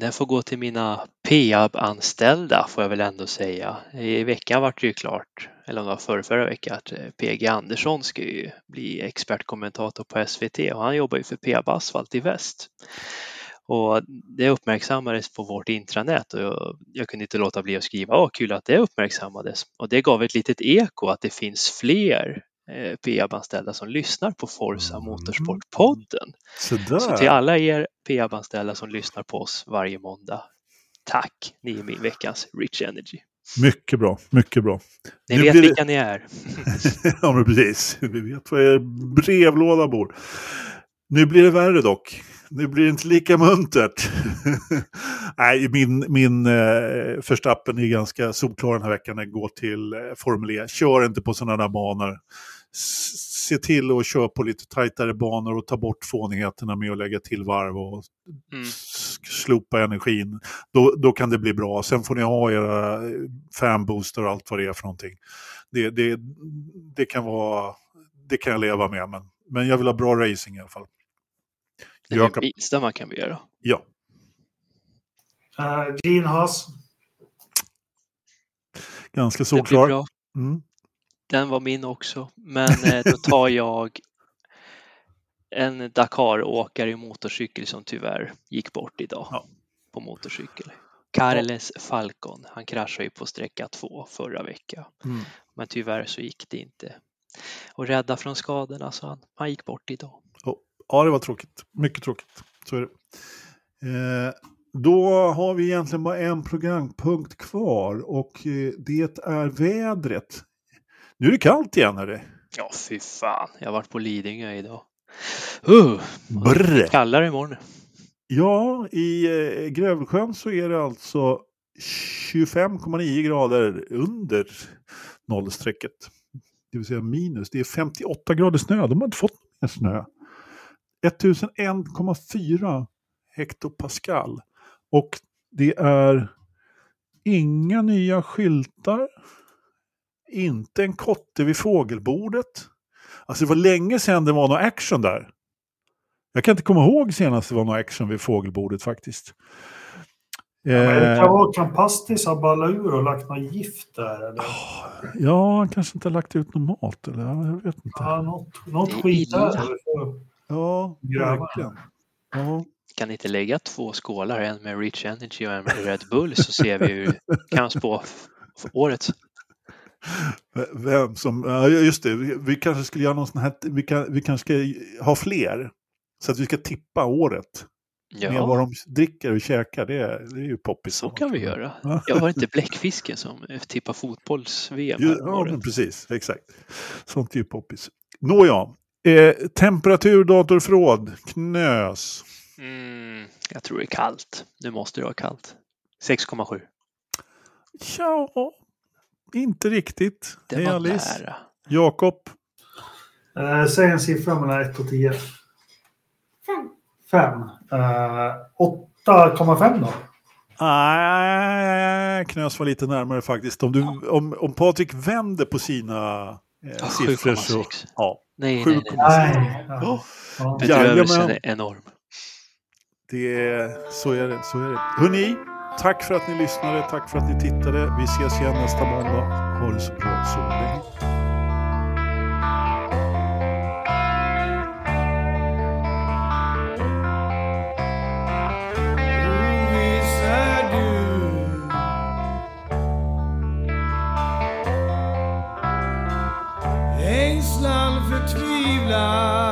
C: den får gå till mina Peab-anställda får jag väl ändå säga. I veckan vart det ju klart, eller om det var förra, förra veckan, att eh, PG Andersson ska ju bli expertkommentator på SVT och han jobbar ju för Peab Asfalt i väst. Och det uppmärksammades på vårt intranät och jag, jag kunde inte låta bli att skriva åh kul att det uppmärksammades. Och det gav ett litet eko att det finns fler eh, Peab-anställda som lyssnar på Forza
A: Mm.
C: Motorsport-podden.
A: Sådär.
C: Så till alla er Peab-anställda som lyssnar på oss varje måndag, tack! Ni är min veckans Rich Energy.
A: Mycket bra, mycket bra.
C: Ni
A: Nu
C: vet
A: det-
C: vilka ni är.
A: ja, men precis. Vi vet var er brevlåda bor. Nu blir det värre dock. Nu blir det inte lika muntert. Nej, min, min eh, förstappen är ganska solklar den här veckan. Den går till eh, Formel E. Kör inte på sådana där banor. Se till att köra på lite tajtare banor och ta bort fånigheterna med att lägga till varv och
C: Mm.
A: slopa energin. Då, då kan det bli bra. Sen får ni ha era eh, fanbooster och allt vad det är för någonting. Det, det, det, kan, vara, det kan jag leva med, men, men jag vill ha bra racing i alla fall.
C: Det är det minsta man kan begära.
A: Ja,
B: Uh, Gene Haas.
A: ganska
C: Det blir
A: solklar.
C: bra.
A: Mm.
C: Den var min också. Men eh, då tar jag en Dakar-åkare i motorcykel som tyvärr gick bort idag
A: Ja.
C: på motorcykel. Carles Falcon. Han kraschade ju på sträcka två förra veckan.
A: Mm.
C: Men tyvärr så gick det inte och rädda från skadorna så han, han gick bort idag.
A: Ja, det var tråkigt. Mycket tråkigt. Så är det. Eh, då har vi egentligen bara en programpunkt kvar och eh, det är vädret. Nu är det kallt igen, hörru.
C: Ja, fy fan. Jag har varit på Lidingö idag. Uh,
A: Brr.
C: kallare imorgon.
A: Ja, i eh, Grövelsjön så är det alltså 25,9 grader under nollstrecket. Det vill säga minus. Det är 58 grader snö. De har inte fått mer snö. 1001,4 hektopascal. Och det är inga nya skyltar. Inte en kotte vid fågelbordet. Alltså det var länge sedan det var någon action där. Jag kan inte komma ihåg senast det var någon action vid fågelbordet faktiskt.
B: Ja, men det
A: Eh,
B: kan vara kan Pastis ha ballat ur och lagt något gift där. Eller?
A: ja, han kanske inte har lagt ut någon mat eller ja, jag vet inte.
B: Ja, något, något skit där.
A: Ja, verkligen. Ja.
C: Kan inte lägga två skålar, en med Rich Energy och en med Red Bull så ser vi hur kan spå året.
A: Vem som, ja just det, vi, vi kanske skulle göra någon sån här, vi, kan, vi kanske ska ha fler. Så att vi ska tippa året. Med vad
C: Ja,
A: de dricker och käkar, det är, det är ju poppis.
C: så kan vi göra.
A: Ja.
C: Jag har inte bläckfisken som tippar fotbolls-VM
A: Ja, men precis. Exakt. Sånt är ju poppis. Nåja. Eh, temperatur, datorförråd, knös.
C: Mm, jag tror det är kallt. Nu måste det vara kallt. 6,7.
A: Ja, inte riktigt.
C: Det
A: Hej
C: var
A: Alice.
C: nära.
A: Jakob.
B: Eh, säg en siffra mellan 1 och 10.
D: Fem.
B: 5. Eh, 8,5 då?
A: Nej, Knös var lite närmare faktiskt. Om, du, om, om Patrik vänder på sina eh,
C: Ja,
A: siffror så...
C: 7,6.
A: Ja,
C: Nej,
A: Sju
C: nej, nej.
B: Nej. Ja. Ja.
C: Bedrövelsen är enorm.
A: det är, så är det. Så är det. Hörrni, tack för att ni lyssnade. Tack för att ni tittade. Vi ses igen nästa måndag. Ha det så bra så länge.
E: Är du Ängslan, förtvivlan